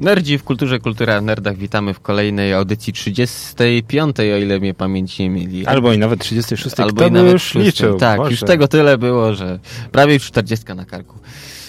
Nerdzi w kulturze, kultura w nerdach. Witamy w kolejnej audycji 35, o ile mnie pamięć nie mieli. Albo i nawet 36, Albo kto i nawet już 6. liczył. Tak, Boże. już tego tyle było, że prawie już 40 na karku.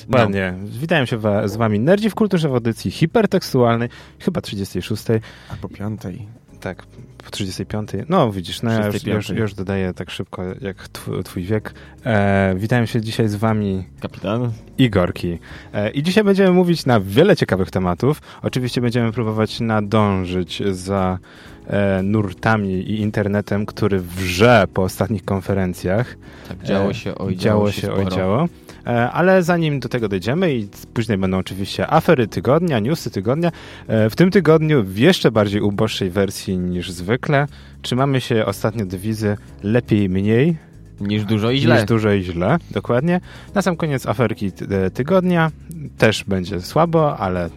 No. Ładnie. Witam się wa- z wami Nerdzi w kulturze w audycji hipertekstualnej, chyba 36. Albo piątej. Tak, po 35. No widzisz, no ja już, 35. już, już dodaję tak szybko jak twój, twój wiek. E, witam się dzisiaj z wami Kapitan? Igorki. E, I dzisiaj będziemy mówić na wiele ciekawych tematów. Oczywiście będziemy próbować nadążyć za e, nurtami i internetem, który wrze po ostatnich konferencjach. Tak, działo E, się, oj, działo się, oj, działo. E, Ale zanim do tego dojdziemy i później będą oczywiście afery tygodnia, newsy tygodnia, e, w tym tygodniu w jeszcze bardziej uboższej wersji niż zwykle trzymamy się ostatnio dewizy lepiej mniej Niż dużo i źle. niż dużo i źle, dokładnie. Na sam koniec aferki ty- tygodnia też będzie słabo, ale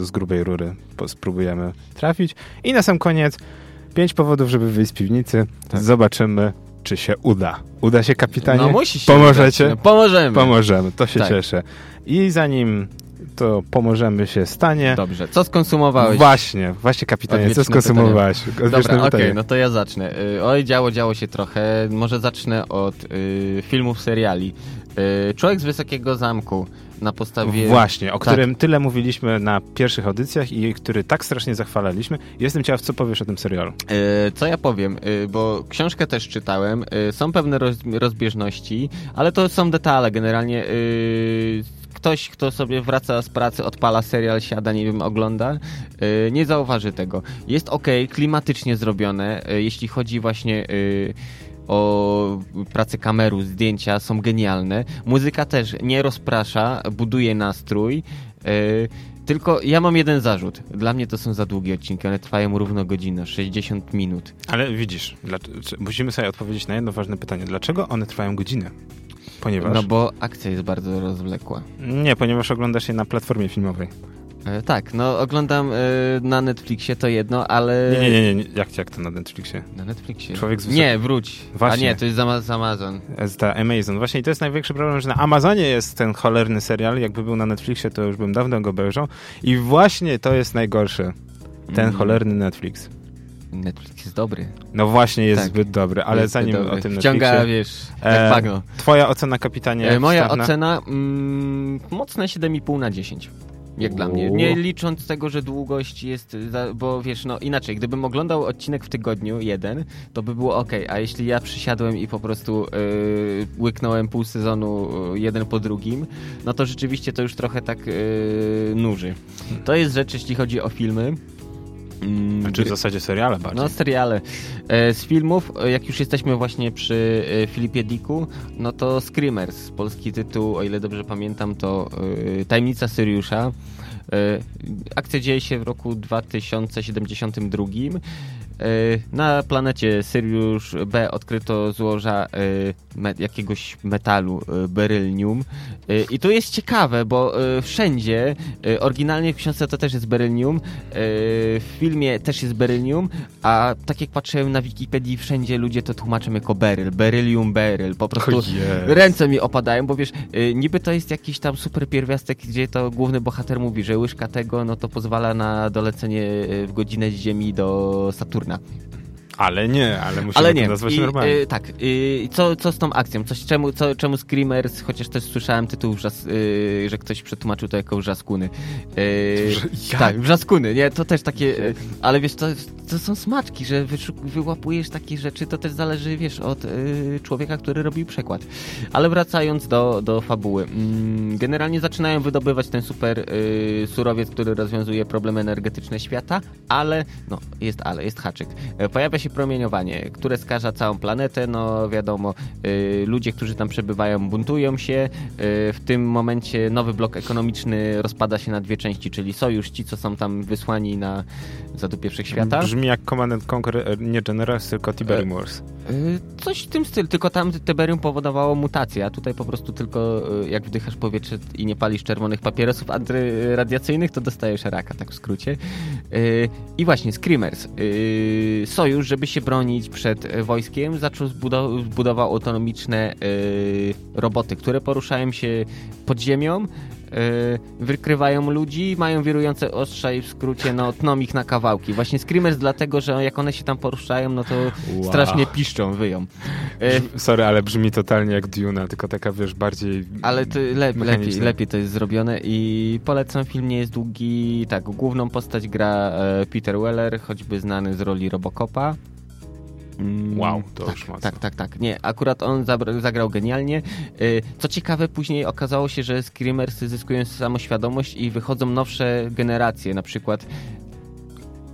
z grubej rury spróbujemy trafić. I na sam koniec pięć powodów, żeby wyjść z piwnicy. Tak. Zobaczymy, czy się uda. Uda się, kapitanie? No musi się Pomożecie? udać. No, pomożemy. Pomożemy, to się Tak. cieszę. I zanim to pomożemy się stanie. Dobrze, co skonsumowałeś? Właśnie, właśnie kapitanie, co Odwieczne skonsumowałeś? Odwieczne Dobra, okej, pytanie. no to ja zacznę. Y, Oj, działo, działo się trochę. Może zacznę od y, filmów, seriali. Y, Człowiek z Wysokiego Zamku na podstawie... Właśnie, o Tak. którym tyle mówiliśmy na pierwszych audycjach i który tak strasznie zachwalaliśmy. Jestem ciekaw, co powiesz o tym serialu. Y, Co ja powiem, Y, bo książkę też czytałem, y, są pewne roz, rozbieżności, ale to są detale. Generalnie y, ktoś, kto sobie wraca z pracy, odpala serial, siada, nie wiem, ogląda, y, nie zauważy tego. Jest ok, klimatycznie zrobione, y, jeśli chodzi właśnie o pracę kameru, zdjęcia są genialne. Muzyka też nie rozprasza, buduje nastrój. y, tylko ja mam jeden zarzut. Dla mnie to są za długie odcinki. One trwają równo godzinę, 60 minut. Ale widzisz, musimy sobie odpowiedzieć na jedno ważne pytanie. Dlaczego one trwają godzinę? Ponieważ... No bo akcja jest bardzo rozwlekła. Nie, ponieważ oglądasz je na platformie filmowej. E, tak, no oglądam e, na Netflixie to jedno, ale... Nie, nie, nie, nie. Jak, jak to na Netflixie? Na Netflixie. Człowiek z wysok- Nie, wróć. Właśnie. A nie, to jest z z Amazon. Z ta Amazon. Właśnie i to jest największy problem, że na Amazonie jest ten cholerny serial. Jakby był na Netflixie, to już bym dawno go obejrzał. I właśnie to jest najgorszy. Ten Mm. cholerny Netflix. Netflix jest dobry. No właśnie jest Tak. zbyt dobry, ale Jest zanim dobry. o tym Wciąga, Netflixie... wiesz, E, bagno. Twoja ocena, kapitanie? E, moja ocena mm, mocne 7,5 na 10. Jak dla mnie. Nie licząc tego, że długość jest, za, bo wiesz, no inaczej, gdybym oglądał odcinek w tygodniu, jeden, to by było ok, a jeśli ja przysiadłem i po prostu yy, łyknąłem pół sezonu yy, jeden po drugim, no to rzeczywiście to już trochę tak yy, nuży. To jest rzecz, jeśli chodzi o filmy. Mm, Znaczy w zasadzie seriale bardziej. no, seriale. E, z filmów, e, jak już jesteśmy właśnie przy e, Filipie Dicku, no to Screamers, polski tytuł, o ile dobrze pamiętam, to Tajemnica Syriusza. Akcja dzieje się w roku 2072. E, Na planecie Sirius B odkryto złoża e, me, jakiegoś metalu, e, berylnium. I to jest ciekawe, bo wszędzie, oryginalnie w książce to też jest berylnium, w filmie też jest berylnium, a tak jak patrzyłem na Wikipedii, wszędzie ludzie to tłumaczą jako beryl, berylium, beryl. Po prostu ręce mi opadają, bo wiesz, niby to jest jakiś tam super pierwiastek, gdzie to główny bohater mówi, że łyżka tego, no to pozwala na dolecenie w godzinę z Ziemi do Saturna. Now, Ale nie, ale musimy Ale to nie. nazwać I, normalnie. y, tak. Y, co, co z tą akcją? Coś, czemu, co, czemu Screamers, chociaż też słyszałem tytuł, wrzas, y, że ktoś przetłumaczył to jako wrzaskuny. Jak? tak, wrzaskuny, nie? To też takie... Ale wiesz, to, to są smaczki, że wyłapujesz takie rzeczy, to też zależy, wiesz, od człowieka, który robił przekład. Ale wracając do, do fabuły. Mm, generalnie zaczynają wydobywać ten super surowiec, który rozwiązuje problemy energetyczne świata, ale, no, jest ale, jest haczyk. E, Pojawia się promieniowanie, które skaża całą planetę, no wiadomo, y, ludzie, którzy tam przebywają, buntują się. Y, w tym momencie nowy blok ekonomiczny rozpada się na dwie części, czyli sojusz, ci, co są tam wysłani na zadupie wszechświata. Brzmi jak Command and Conquer, e, nie Generals, tylko Tiberium Wars. Y, Coś w tym stylu, tylko tam Tiberium powodowało mutację, a tutaj po prostu tylko y, jak wdychasz powietrze i nie palisz czerwonych papierosów antyradiacyjnych, to dostajesz raka, tak w skrócie. Y, I właśnie, Screamers. Sojusz, żeby się bronić przed wojskiem, zaczął zbudow- zbudował autonomiczne roboty, które poruszają się pod ziemią, wykrywają ludzi, mają wirujące ostrza i w skrócie no, tną ich na kawałki. Właśnie Screamers dlatego, że jak one się tam poruszają, no to wow. strasznie piszczą, wyją. Sorry, ale brzmi totalnie jak Duna, tylko taka, wiesz, bardziej Ale to lep, lepiej, lepiej to jest zrobione i polecam, film nie jest długi. Tak, główną postać gra Peter Weller, choćby znany z roli Robocopa. Mm, wow, to tak, już mocno. Tak, tak, tak. Nie, akurat on zagrał genialnie. Y, co ciekawe, później okazało się, że Screamersy zyskują samoświadomość i wychodzą nowsze generacje, na przykład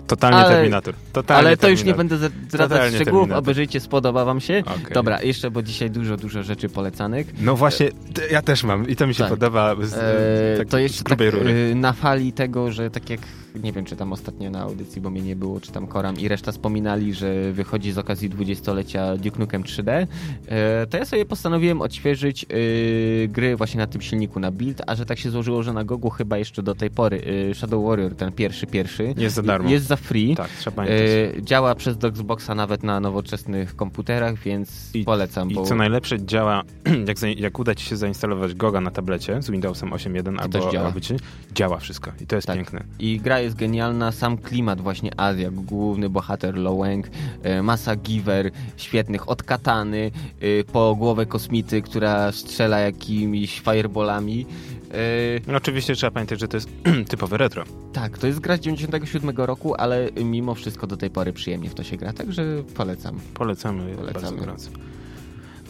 Totalnie ale, Terminator. Totalnie ale to terminator. już nie będę zdradzać szczegółów, terminator. obejrzyjcie, spodoba wam się. Okay. Dobra, jeszcze, bo dzisiaj dużo, dużo rzeczy polecanych. No właśnie, ja też mam i to mi się tak. podoba z, e, tak, to jeszcze tak, rury. na fali tego, że tak jak nie wiem, czy tam ostatnio na audycji, bo mnie nie było, czy tam Koram i reszta wspominali, że wychodzi z okazji dwudziestolecia Duke Nukem 3D, e, to ja sobie postanowiłem odświeżyć e, gry właśnie na tym silniku, na build, a że tak się złożyło, że na Gogu chyba jeszcze do tej pory e, Shadow Warrior, ten pierwszy, pierwszy, jest za darmo. Jest za free. Tak, trzeba pamiętać. Działa przez Xboxa nawet na nowoczesnych komputerach, więc I, polecam. I bo... co najlepsze, działa, jak, jak uda ci się zainstalować Goga na tablecie z Windowsem 8.1 albo, działa. albo działa wszystko i to jest tak. piękne. I gra jest genialna, sam klimat właśnie Azja, główny bohater Loweng, e, masa giver świetnych, od katany e, po głowę kosmity, która strzela jakimiś fireballami. E, no oczywiście trzeba pamiętać, że to jest typowe retro. Tak, to jest gra z 97 roku, ale mimo wszystko do tej pory przyjemnie w to się gra, także polecam. Polecamy, Polecamy. bardzo gorąco.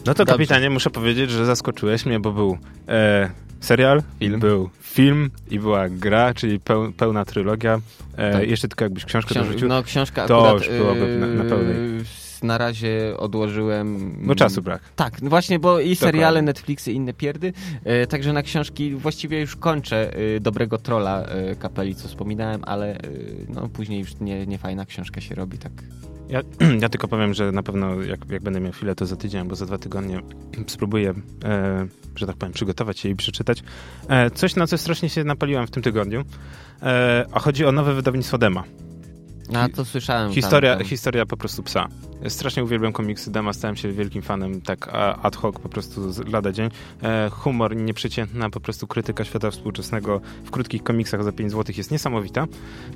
No to Dobrze. kapitanie, muszę powiedzieć, że zaskoczyłeś mnie, bo był e, serial, film. był film i była gra, czyli peł, pełna trylogia. E, tak. Jeszcze tylko jakbyś książkę Książ dorzucił. No książka to akurat, już byłoby na, na pełnej. Yy, na razie odłożyłem. Bo czasu brak. Tak, no właśnie, bo i seriale, Dokładnie. Netflixy inne pierdy. E, także na książki właściwie już kończę e, Dobrego Trolla e, kapeli, co wspominałem, ale e, no, później już nie, nie fajna książka się robi, tak. Ja, ja tylko powiem, że na pewno jak, jak będę miał chwilę, to za tydzień, bo za dwa tygodnie spróbuję, e, że tak powiem, przygotować się i przeczytać. E, coś, na co strasznie się napaliłem w tym tygodniu, e, a chodzi o nowe wydawnictwo Dema. A to słyszałem. Historia, tam, tam. historia po prostu psa. Strasznie uwielbiam komiksy Dema, stałem się wielkim fanem, tak ad hoc po prostu z lada dzień. E, humor nieprzeciętna, po prostu krytyka świata współczesnego w krótkich komiksach za 5 zł jest niesamowita.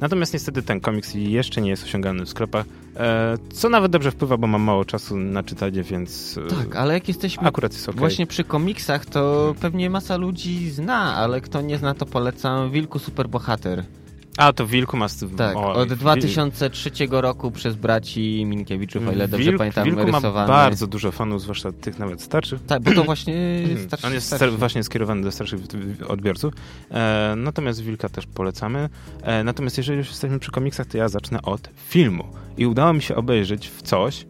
Natomiast niestety ten komiks jeszcze nie jest osiągany w sklepach, e, co nawet dobrze wpływa, bo mam mało czasu na czytanie, więc... E, tak, ale jak jesteśmy akurat jest okay. właśnie przy komiksach, to pewnie masa ludzi zna, ale kto nie zna, to polecam Wilku Superbohater. A, to Wilku ma... Tak, o, od 2003 roku przez braci Minkiewiczów, o ile dobrze pamiętam, Wilku rysowany. ma bardzo dużo fanów, zwłaszcza tych nawet starszych. Tak, bo to właśnie starszy. On jest starszy. właśnie skierowany do starszych odbiorców. E, natomiast Wilka też polecamy. E, natomiast jeżeli już jesteśmy przy komiksach, to ja zacznę od filmu. I udało mi się obejrzeć w coś,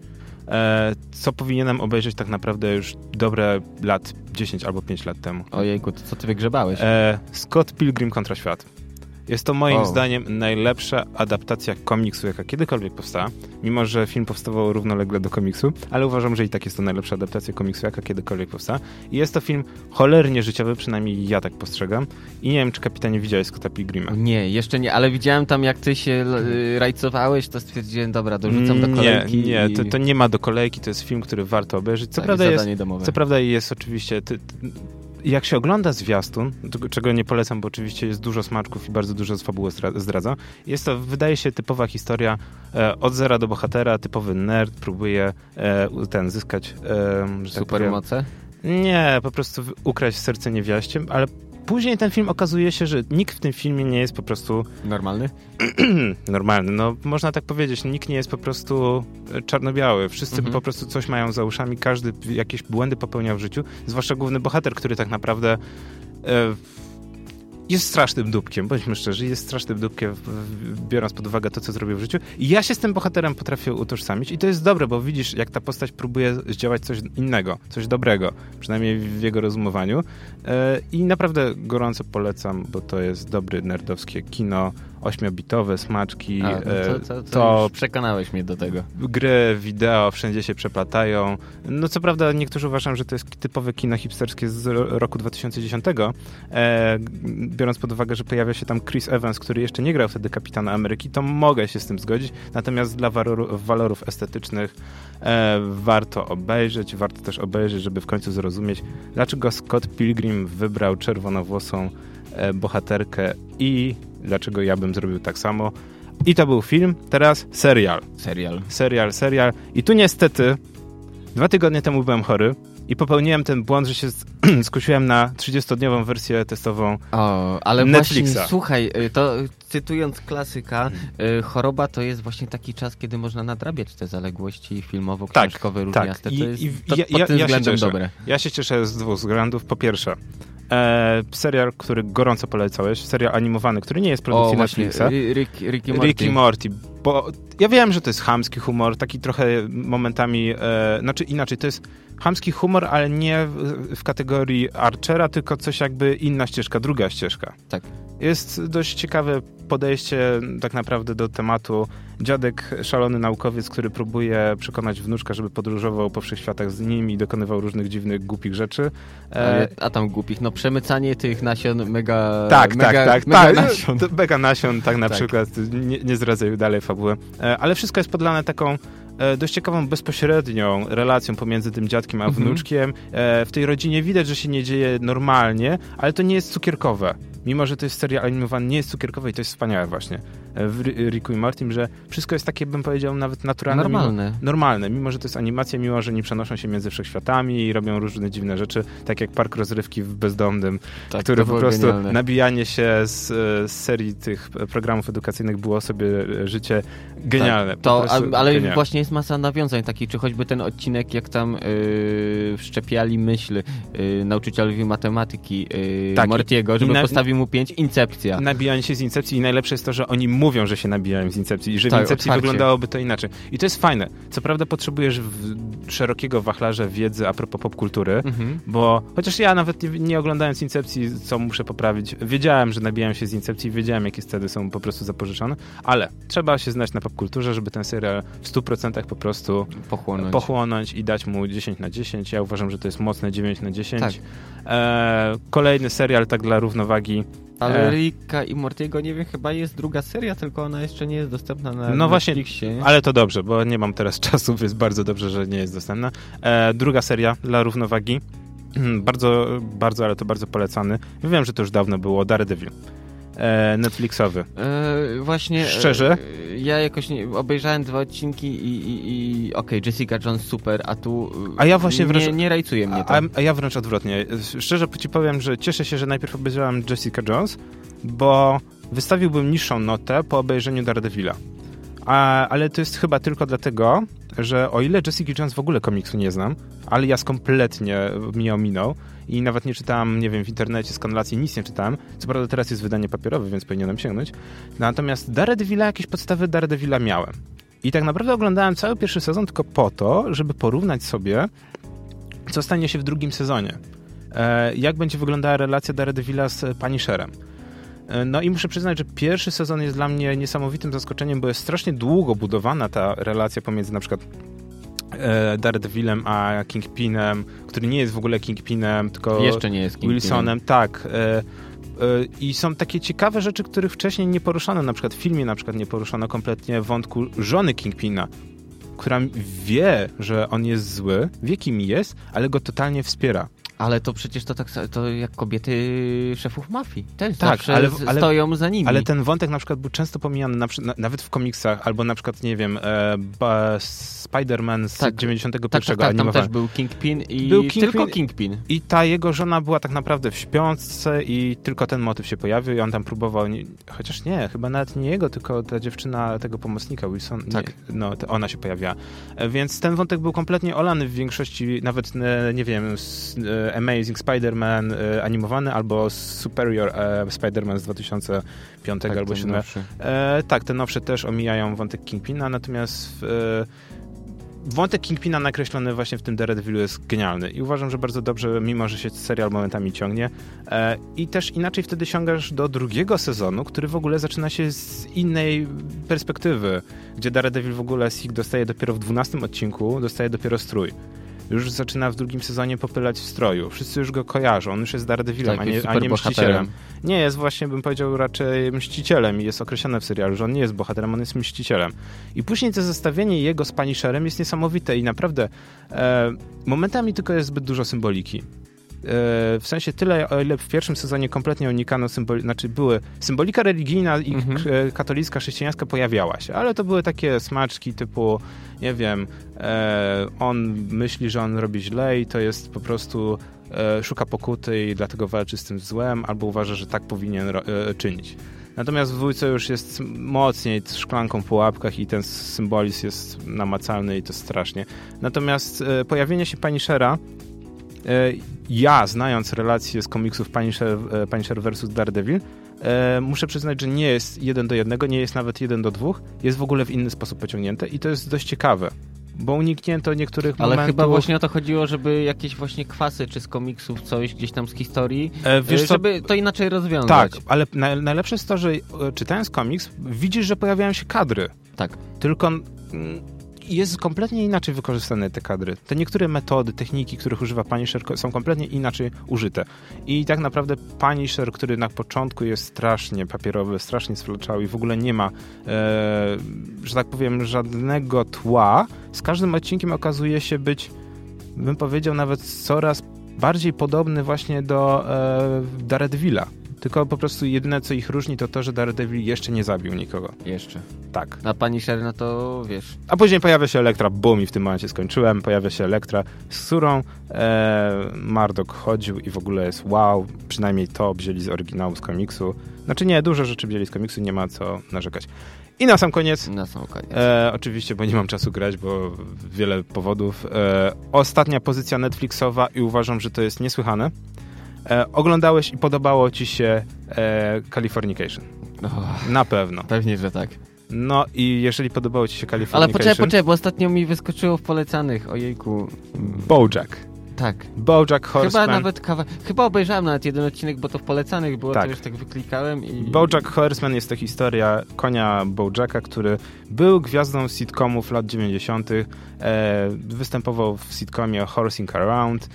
e, co powinienem obejrzeć tak naprawdę już dobre lat 10 albo 5 lat temu. Ojejku, to co ty wygrzebałeś? E, Scott Pilgrim kontra świat. Jest to moim oh. zdaniem najlepsza adaptacja komiksu, jaka kiedykolwiek powstała, mimo że film powstawał równolegle do komiksu, ale uważam, że i tak jest to najlepsza adaptacja komiksu, jaka kiedykolwiek powstała. I jest to film cholernie życiowy, przynajmniej ja tak postrzegam. I nie wiem, czy kapitanie widziałeś Scotta Pilgrima. Nie, jeszcze nie, ale widziałem tam, jak ty się y, rajcowałeś, to stwierdziłem, dobra, dorzucam do kolejki. Nie, nie, to, to, nie ma do kolejki, to jest film, który warto obejrzeć. Co, tak, prawda, jest, domowe. co prawda jest oczywiście... Ty, ty, jak się ogląda zwiastun, czego nie polecam, bo oczywiście jest dużo smaczków i bardzo dużo z fabuły zdradza, jest to, wydaje się, typowa historia e, od zera do bohatera, typowy nerd próbuje e, ten zyskać... E, Supermoce? Tak nie, po prostu ukraść serce niewiaście, ale później ten film okazuje się, że nikt w tym filmie nie jest po prostu... Normalny? Normalny, no można tak powiedzieć. Nikt nie jest po prostu e, czarno-biały. Wszyscy mhm. po prostu coś mają za uszami, każdy jakieś błędy popełnia w życiu, zwłaszcza główny bohater, który tak naprawdę... E, jest strasznym dupkiem, bądźmy szczerzy, jest strasznym dupkiem, biorąc pod uwagę to, co zrobił w życiu. I ja się z tym bohaterem potrafię utożsamić i to jest dobre, bo widzisz, jak ta postać próbuje zdziałać coś innego, coś dobrego, przynajmniej w jego rozumowaniu. E, I naprawdę gorąco polecam, bo to jest dobry nerdowskie kino, ośmiobitowe smaczki. A, no to, to, to, to przekonałeś mnie do tego. Gry, wideo, wszędzie się przeplatają. No co prawda niektórzy uważają, że to jest typowe kino hipsterskie z roku 2010, e, biorąc pod uwagę, że pojawia się tam Chris Evans, który jeszcze nie grał wtedy Kapitana Ameryki, to mogę się z tym zgodzić. Natomiast dla walorów, walorów estetycznych e, warto obejrzeć, warto też obejrzeć, żeby w końcu zrozumieć, dlaczego Scott Pilgrim wybrał czerwonowłosą e, bohaterkę i dlaczego ja bym zrobił tak samo. I to był film, teraz serial. Serial. Serial, serial. I tu niestety dwa tygodnie temu byłem chory i popełniłem ten błąd, że się skusiłem na 30-dniową wersję testową o, ale Netflixa. Właśnie, słuchaj, y, to cytując klasyka, y, choroba to jest właśnie taki czas, kiedy można nadrabiać te zaległości filmowo-książkowe, tak. Tak. I, to jest i, to, ja, pod tym ja, względem się dobre. Ja się cieszę z dwóch względów. Po pierwsze, e, serial, który gorąco polecałeś, serial animowany, który nie jest produkcji o, Netflixa. Rick, Ricky Morty. Ricky Morty. Bo ja wiem, że to jest chamski humor, taki trochę momentami, e, znaczy inaczej, to jest chamski humor, ale nie w, w kategorii Archera, tylko coś jakby inna ścieżka, druga ścieżka. Tak. Jest dość ciekawe podejście tak naprawdę do tematu. Dziadek, szalony naukowiec, który próbuje przekonać wnuczka, żeby podróżował po wszechświatach z nim i dokonywał różnych dziwnych, głupich rzeczy. E... A tam głupich, no przemycanie tych nasion mega... Tak, mega, tak, tak. Mega tak. nasion. Mega nasion, tak na tak. przykład. Nie, nie zdradzaj dalej fabuły. E, ale wszystko jest podlane taką dość ciekawą, bezpośrednią relacją pomiędzy tym dziadkiem a Mhm. wnuczkiem. E, w tej rodzinie widać, że się nie dzieje normalnie, ale to nie jest cukierkowe. Mimo, że to jest serial animowany, nie jest cukierkowe i to jest wspaniałe właśnie w Ricku i Mortim, że wszystko jest takie, bym powiedział, nawet naturalne. Normalne. Mimo, normalne, mimo że to jest animacja, mimo że nie przenoszą się między wszechświatami i robią różne dziwne rzeczy, tak jak park rozrywki w Bezdomnym, tak, który po prostu genialne. nabijanie się z, z, serii tych programów edukacyjnych było sobie życie genialne. Tak, to, a, ale genialne. właśnie jest masa nawiązań takich, czy choćby ten odcinek, jak tam yy, wszczepiali myśl yy, nauczycielowi matematyki yy, Tak, Mortiego, żeby na- postawił mu pięć incepcja. Nabijanie się z incepcji i najlepsze jest to, że oni mówią, że się nabijają z incepcji i że Tak, w incepcji otwarcie. wyglądałoby to inaczej. I to jest fajne. Co prawda potrzebujesz szerokiego wachlarza wiedzy a propos popkultury, Mhm. bo chociaż ja nawet nie, nie oglądając incepcji, co muszę poprawić, wiedziałem, że nabijają się z incepcji, wiedziałem, jakie sceny są po prostu zapożyczone, ale trzeba się znać na popkulturze, żeby ten serial w 100% po prostu Pochłonąć. pochłonąć i dać mu 10 na 10. Ja uważam, że to jest mocne 9 na 10. Tak. E, kolejny serial tak dla równowagi. Ale. Ricka i Mortiego, nie wiem, chyba jest druga seria, tylko ona jeszcze nie jest dostępna na No właśnie, Netflixie. Ale to dobrze, bo nie mam teraz czasu, więc bardzo dobrze, że nie jest dostępna. E, druga seria dla równowagi. Bardzo, bardzo, ale to bardzo polecany. Wiem, że to już dawno było. Daredevil. E, Netflixowy. E, właśnie. Szczerze? E, ja jakoś nie, obejrzałem dwa odcinki i, i, i okej, Jessica Jones super, a tu. A ja właśnie wręcz- Nie, nie rajcuje mnie to. A, a ja wręcz odwrotnie. Szczerze ci powiem, że cieszę się, że najpierw obejrzałem Jessica Jones, bo wystawiłbym niższą notę po obejrzeniu Daredevila. A, ale to jest chyba tylko dlatego, że o ile Jessica Jones w ogóle komiksu nie znam, Alias kompletnie mnie ominął i nawet nie czytałem, nie wiem, w internecie, z konlacji, nic nie czytałem. Co prawda teraz jest wydanie papierowe, więc powinienem sięgnąć. Natomiast Daredevila, jakieś podstawy Daredevila miałem. I tak naprawdę oglądałem cały pierwszy sezon tylko po to, żeby porównać sobie, co stanie się w drugim sezonie. E, jak będzie wyglądała relacja Daredevila z Punisherem. E, No i muszę przyznać, że pierwszy sezon jest dla mnie niesamowitym zaskoczeniem, bo jest strasznie długo budowana ta relacja pomiędzy na przykład Daredevilem a Kingpinem, który nie jest w ogóle Kingpinem, tylko Jeszcze nie jest Kingpinem. Wilsonem. Tak. E, e, I są takie ciekawe rzeczy, których wcześniej nie poruszano. Na przykład w filmie na przykład nie poruszono kompletnie wątku żony Kingpina, która wie, że on jest zły, wie kim jest, ale go totalnie wspiera. Ale to przecież to tak to jak kobiety szefów mafii. Też Tak, ale- z- ale- stoją za nimi. Ale ten wątek na przykład był często pomijany, na, na, nawet w komiksach, albo na przykład, nie wiem, e, Spider-Man z Tak. 91 tak, tak, tak, tam też był Kingpin i Był Kingpin- tylko Kingpin. I ta jego żona była tak naprawdę w śpiączce i tylko ten motyw się pojawił i on tam próbował, nie, chociaż nie, chyba nawet nie jego, tylko ta dziewczyna tego pomocnika Wilson, Tak. nie, no ona się pojawiła. E, Więc ten wątek był kompletnie olany w większości, nawet e, nie wiem, s- e, Amazing Spider-Man e, animowany albo Superior e, Spider-Man z 2005 Tak, albo ten 2007. nowszy. E, tak, te nowsze też omijają wątek Kingpina, natomiast wątek Kingpina nakreślony właśnie w tym Daredevilu jest genialny i uważam, że bardzo dobrze, mimo że się serial momentami ciągnie. E, I też inaczej wtedy sięgasz do drugiego sezonu, który w ogóle zaczyna się z innej perspektywy, gdzie Daredevil w ogóle Sig dostaje dopiero w 12 odcinku, dostaje dopiero strój. Już zaczyna w drugim sezonie popylać w stroju. Wszyscy już go kojarzą. On już jest Daredevilem, Tak, a, nie, a nie mścicielem. Nie jest właśnie, bym powiedział, raczej mścicielem i jest określone w serialu, że on nie jest bohaterem, on jest mścicielem. I później to zestawienie jego z Punisherem jest niesamowite i naprawdę e, momentami tylko jest zbyt dużo symboliki. W sensie tyle, o ile w pierwszym sezonie kompletnie unikano symboli, znaczy były, symbolika religijna i mhm. katolicka, chrześcijańska pojawiała się, ale to były takie smaczki typu, nie wiem, e, on myśli, że on robi źle i to jest po prostu e, szuka pokuty i dlatego walczy z tym złem, albo uważa, że tak powinien e, czynić. Natomiast w dwójce już jest mocniej z szklanką po łapkach i ten symbolizm jest namacalny i to strasznie. Natomiast e, pojawienie się Punishera ja, znając relacje z komiksów Punisher, e, Punisher vs. Daredevil, e, muszę przyznać, że nie jest jeden do jednego, nie jest nawet jeden do dwóch, jest w ogóle w inny sposób pociągnięte i to jest dość ciekawe bo uniknięto niektórych Ale momentów. Ale chyba właśnie o to chodziło, żeby jakieś właśnie kwasy, czy z komiksów, coś gdzieś tam z historii, e, wiesz, żeby to inaczej rozwiązać. Tak, ale na, najlepsze jest to, że e, czytając komiks, widzisz, że pojawiają się kadry. Tak. Tylko jest kompletnie inaczej wykorzystane te kadry. Te niektóre metody, techniki, których używa Punisher są kompletnie inaczej użyte. I tak naprawdę Punisher, który na początku jest strasznie papierowy, strasznie sfleczały i w ogóle nie ma, e, że tak powiem, żadnego tła, z każdym odcinkiem okazuje się być, bym powiedział, nawet coraz bardziej podobny właśnie do e, Daredevila tylko po prostu jedyne, co ich różni, to to, że Daredevil jeszcze nie zabił nikogo. Jeszcze. Tak. A pani no to wiesz. A później pojawia się Elektra, boom, i w tym momencie skończyłem. Pojawia się Elektra, z którą e, Mardok chodził i w ogóle jest wow. Przynajmniej to wzięli z oryginału, z komiksu. Znaczy nie, dużo rzeczy wzięli z komiksu, nie ma co narzekać. I na sam koniec. Na sam koniec. E, oczywiście, bo nie mam czasu grać, bo wiele powodów. E, ostatnia pozycja Netflixowa i uważam, że to jest niesłychane. E, oglądałeś i podobało ci się e, Californication. Oh, Na pewno. Pewnie, że tak. No i jeżeli podobało ci się Californication... Ale poczekaj, poczekaj, bo ostatnio mi wyskoczyło w polecanych, ojejku. Bojack. Tak. Bojack Horseman. Chyba nawet kawa... Chyba obejrzałem nawet jeden odcinek, bo to w polecanych było, tak. to już tak wyklikałem i... Bojack Horseman jest to historia konia Bojacka, który był gwiazdą sitcomów lat 90. E, występował w sitcomie Horsing Around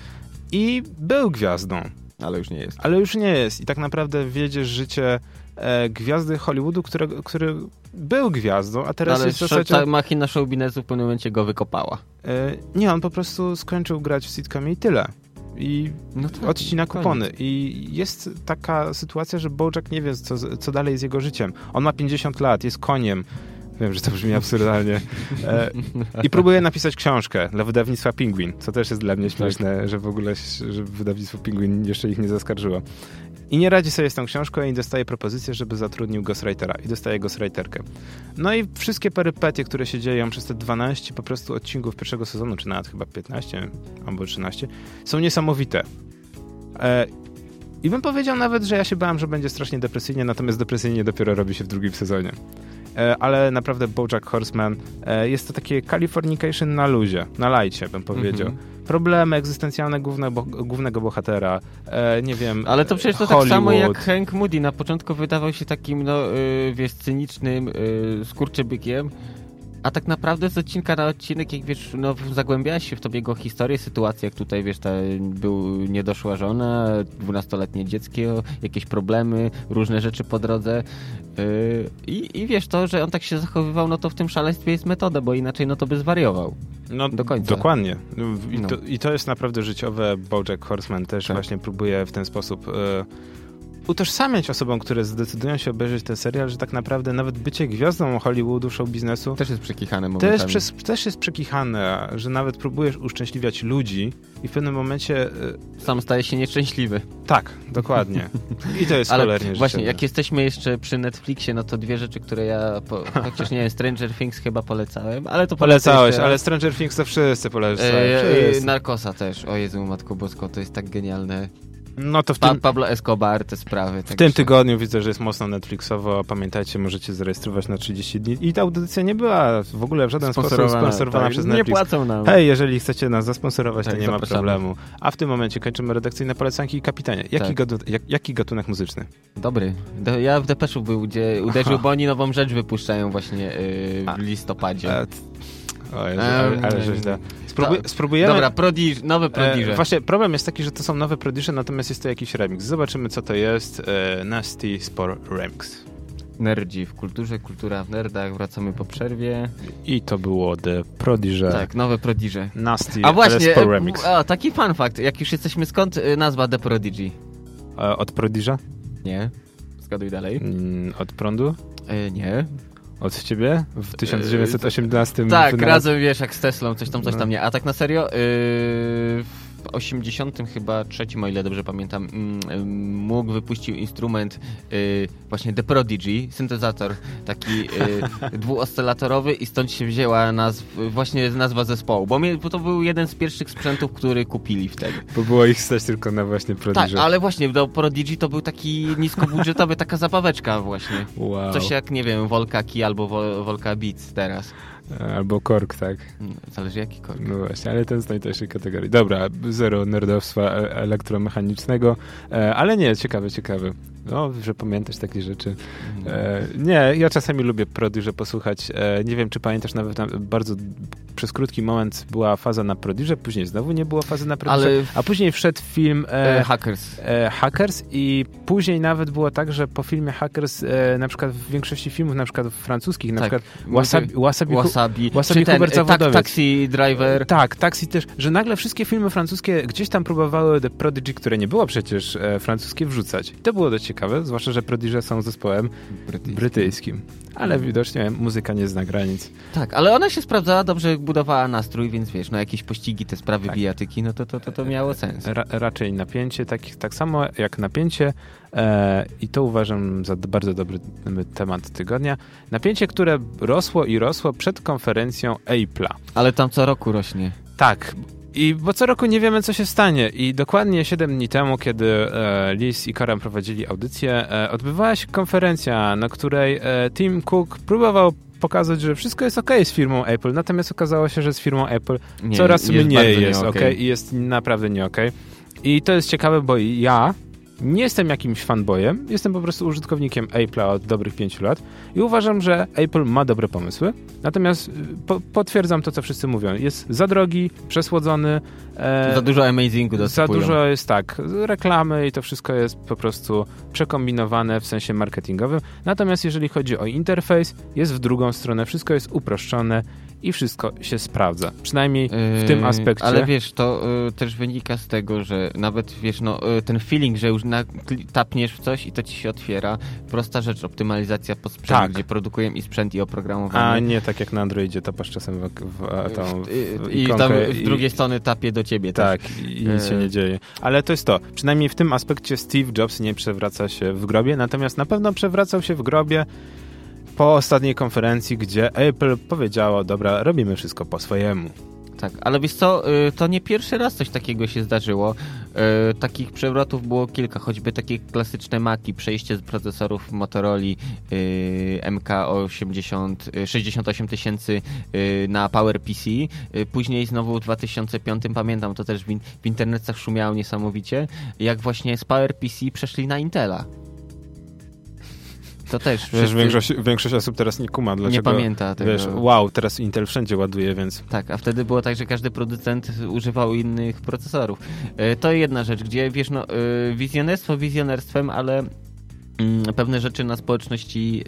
i był gwiazdą. Ale już nie jest. Ale już nie jest. I tak naprawdę wiedziesz życie e, gwiazdy Hollywoodu, które, który był gwiazdą, a teraz Ale jest w zasadzie... ta machina show biznesu w pewnym momencie go wykopała. E, nie, on po prostu skończył grać w sitcomie i tyle. I no tak, odcina kupony. Koniec. I jest taka sytuacja, że Bojack nie wie, co, co dalej z jego życiem. On ma 50 lat, jest koniem, Wiem, że to brzmi absurdalnie. E, I próbuję napisać książkę dla wydawnictwa Penguin, co też jest dla mnie tak. śmieszne, tak. że w ogóle że wydawnictwo Penguin jeszcze ich nie zaskarżyło. I nie radzi sobie z tą książką i dostaje propozycję, żeby zatrudnił ghostwritera. I dostaje ghostwriterkę. No i wszystkie perypetie, które się dzieją przez te 12 po prostu odcinków pierwszego sezonu, czy nawet chyba 15 albo 13, są niesamowite. E, I bym powiedział nawet, że ja się bałem, że będzie strasznie depresyjnie, natomiast depresyjnie dopiero robi się w drugim sezonie. E, ale naprawdę Bojack Horseman e, jest to takie Californication na luzie, na lajcie bym powiedział. Mhm. Problemy egzystencjalne głównego, głównego bohatera, e, nie wiem, Ale to przecież to Hollywood. tak samo jak Hank Moody. Na początku wydawał się takim, no, wiesz, cynicznym skurczybykiem, a tak naprawdę z odcinka na odcinek, jak wiesz, no, zagłębiasz się w tobie jego historię, sytuację, jak tutaj, wiesz, ta, był niedoszła żona, dwunastoletnie dziecko, jakieś problemy, różne rzeczy po drodze yy, i, i wiesz, to, że on tak się zachowywał, no to w tym szaleństwie jest metoda, bo inaczej no to by zwariował. No, do końca. Dokładnie. I, no. to, I to jest naprawdę życiowe. Bojack Horseman też tak. właśnie próbuje w ten sposób... Yy, utożsamiać osobom, które zdecydują się obejrzeć ten serial, że tak naprawdę nawet bycie gwiazdą Hollywoodu, show biznesu też jest przekichane momentami. Też, przez, też jest przekichane, że nawet próbujesz uszczęśliwiać ludzi i w pewnym momencie... Y, Sam staje się nieszczęśliwy. Tak, dokładnie. I to jest Ale cholernie Właśnie, jak jesteśmy jeszcze przy Netflixie, no to dwie rzeczy, które ja, po, chociaż nie wiem, Stranger Things chyba polecałem, ale to Polecałeś, ale Stranger Things to wszyscy polecałem. E, Narkosa też, o Jezu, Matko Bosko, to jest tak genialne. No to w tym... Pablo Escobar, te sprawy. W tym tygodniu widzę, że jest mocno Netflixowo. Pamiętajcie, możecie zarejestrować na 30 dni. I ta audycja nie była w ogóle w żaden sposób sponsorowana tak. przez Netflix. Nie płacą nam. Hej, jeżeli chcecie nas zasponsorować, tak, to nie zapraszamy. ma problemu. A w tym momencie kończymy redakcyjne polecanki i kapitanie. Jaki, tak. jak, jaki gatunek muzyczny? Dobry. ja w Depeszu był, gdzie uderzył, Aha. bo oni nową rzecz wypuszczają właśnie yy, w listopadzie. A, o Jezu, ale, ale źle. Spróbuj, spróbujemy... Dobra, prodig nowe Prodigy. E, właśnie problem jest taki, że to są nowe Prodigy, natomiast jest to jakiś remix. Zobaczymy, co to jest. E, Nasty Spore Remix. Nerdzi w kulturze, kultura w nerdach. Wracamy po przerwie. I to było The Prodigy. Tak, nowe Prodigy. Nasty A właśnie, LS4 Remix. a, taki fun fact. Jak już jesteśmy, skąd y, nazwa The Prodigy? E, Od Prodigy? Nie. Zgaduj dalej. Mm, Od prądu? Y, nie. Od ciebie? W 1918 Tak, wynalaz- razem wiesz, jak z Teslą, coś tam, coś No. tam nie. A tak na serio, yy, w 80 chyba trzecim, o ile dobrze pamiętam, mm, ym, mógł wypuścił instrument yy, właśnie The Prodigy, syntezator taki yy, dwuoscylatorowy i stąd się wzięła nazw, właśnie nazwa zespołu, bo, mnie, bo to był jeden z pierwszych sprzętów, który kupili wtedy. Bo było ich stać tylko na właśnie Tak, Prodigy. ale właśnie do Prodigy to był taki niskobudżetowy, taka zabaweczka właśnie. Wow. Coś jak, nie wiem, Volca Key albo Vol- Volca Beats teraz. Albo Kork, tak. Mm, Zależy jaki kork. No właśnie, ale ten z najtańszej kategorii. Dobra, zero nerdowstwa e- elektromechanicznego, e, ale nie, ciekawe, ciekawe. No, że pamiętasz takie rzeczy. E, nie, ja czasami lubię Prodigy posłuchać. Nie wiem, czy pamiętasz, nawet bardzo przez krótki moment była faza na Prodigy, później znowu nie było fazy na Prodigy, Ale- a później wszedł film E, hackers. e, Hackers i później nawet było tak, że po filmie Hackers e, na przykład w większości filmów, na przykład francuskich, na Tak. przykład Wasabi, wasabi, Wasabi. Wasabi ten, Hubert tak. Taxi Driver. Tak, Taxi też, że nagle wszystkie filmy francuskie gdzieś tam próbowały The Prodigy, które nie było przecież e, francuskie, wrzucać. I to było dość ciekawe, zwłaszcza, że Prodigy są zespołem brytyjskim. Ale widocznie muzyka nie zna granic. Tak, ale ona się sprawdzała dobrze, budowała nastrój, więc wiesz, no jakieś pościgi, te sprawy Tak. bijatyki, no to, to, to, to miało sens. Ra raczej napięcie, tak, tak samo jak napięcie e, i to uważam za bardzo dobry temat tygodnia. Napięcie, które rosło i rosło przed konferencją Apple'a. Ale tam co roku rośnie. Tak. I bo co roku nie wiemy, co się stanie. I dokładnie 7 dni temu, kiedy e, Liz i Karam prowadzili audycję, e, odbywała się konferencja, na której e, Tim Cook próbował pokazać, że wszystko jest ok z firmą Apple, natomiast okazało się, że z firmą Apple Nie, coraz jest mniej jest ok i jest naprawdę nie ok. I to jest ciekawe, bo ja nie jestem jakimś fanboyem, jestem po prostu użytkownikiem Apple'a od dobrych pięciu lat i uważam, że Apple ma dobre pomysły, natomiast y, po, potwierdzam to, co wszyscy mówią. Jest za drogi, przesłodzony, e, Za dużo amazingu za dosypują. dużo jest tak, reklamy i to wszystko jest po prostu przekombinowane w sensie marketingowym. Natomiast jeżeli chodzi o interfejs, jest w drugą stronę, wszystko jest uproszczone i wszystko się sprawdza. Przynajmniej w tym Yy, aspekcie. Ale wiesz, to y, też wynika z tego, że nawet wiesz, no y, ten feeling, że już na, tapniesz w coś i to ci się otwiera. Prosta rzecz, optymalizacja po sprzętu, Tak. gdzie produkujemy i sprzęt, i oprogramowanie. A nie tak jak na Androidzie, tapasz czasem w, w, w, tą, w, Y, w I tam z i- drugiej strony tapie do ciebie. też. Tak, i nic się E. nie dzieje. Ale to jest to. Przynajmniej w tym aspekcie Steve Jobs nie przewraca się w grobie, natomiast na pewno przewracał się w grobie po ostatniej konferencji, gdzie Apple powiedziało, dobra, robimy wszystko po swojemu. Tak, ale wiesz co, y, to nie pierwszy raz coś takiego się zdarzyło. Y, Takich przewrotów było kilka, choćby takie klasyczne Maki, przejście z procesorów Motorola y, MK80, y, 68 tysięcy y, na PowerPC. Później znowu w 2005, pamiętam, to też w, in- w internetach szumiało niesamowicie, jak właśnie z PowerPC przeszli na Intela. To też. Przecież większość, większość osób teraz nie kuma, dlaczego... nie pamięta tego. Wiesz, wow, teraz Intel wszędzie ładuje, więc... Tak, a wtedy było tak, że każdy producent używał innych procesorów. E, To jedna rzecz, gdzie wiesz, no, e, wizjonerstwo wizjonerstwem, ale pewne rzeczy na społeczności,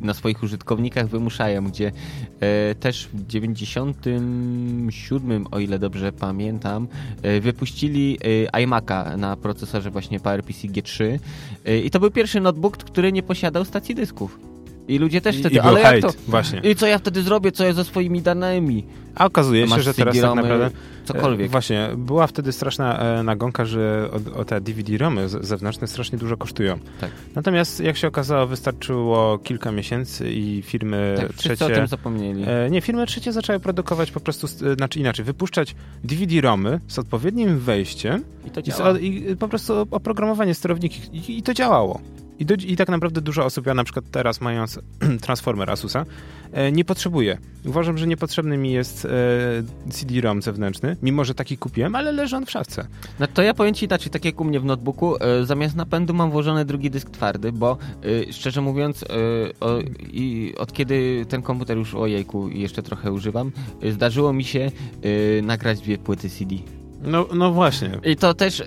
e, na swoich użytkownikach wymuszają, gdzie e, też w 97, o ile dobrze pamiętam, e, wypuścili e, iMac'a na procesorze właśnie PowerPC G3 e, i to był pierwszy notebook, który nie posiadał stacji dysków. I ludzie też I, wtedy, i ale jak to? właśnie. I co ja wtedy zrobię, co ja ze swoimi danymi? A okazuje się, że teraz tak naprawdę... Cokolwiek. E, Właśnie, była wtedy straszna e, nagonka, że o, o te DVD-romy zewnętrzne strasznie dużo kosztują. Tak. Natomiast jak się okazało, wystarczyło kilka miesięcy i firmy tak, trzecie... o tym zapomnieli. E, nie, firmy trzecie zaczęły produkować po prostu, st- e, znaczy inaczej, wypuszczać DVD-romy z odpowiednim wejściem I to i, z, i po prostu oprogramowanie sterowniki i, i to działało. I, do, I tak naprawdę dużo osób, ja na przykład teraz mając Transformer Asusa, e, nie potrzebuję. Uważam, że niepotrzebny mi jest e, CD-ROM zewnętrzny, mimo że taki kupiłem, ale leży on w szafce. No to ja powiem ci inaczej, tak jak u mnie w notebooku, e, zamiast napędu mam włożony drugi dysk twardy, bo szczerze mówiąc, o, i od kiedy ten komputer już ojejku jeszcze trochę używam, zdarzyło mi się nagrać dwie płyty CD. No, no właśnie. I to też e,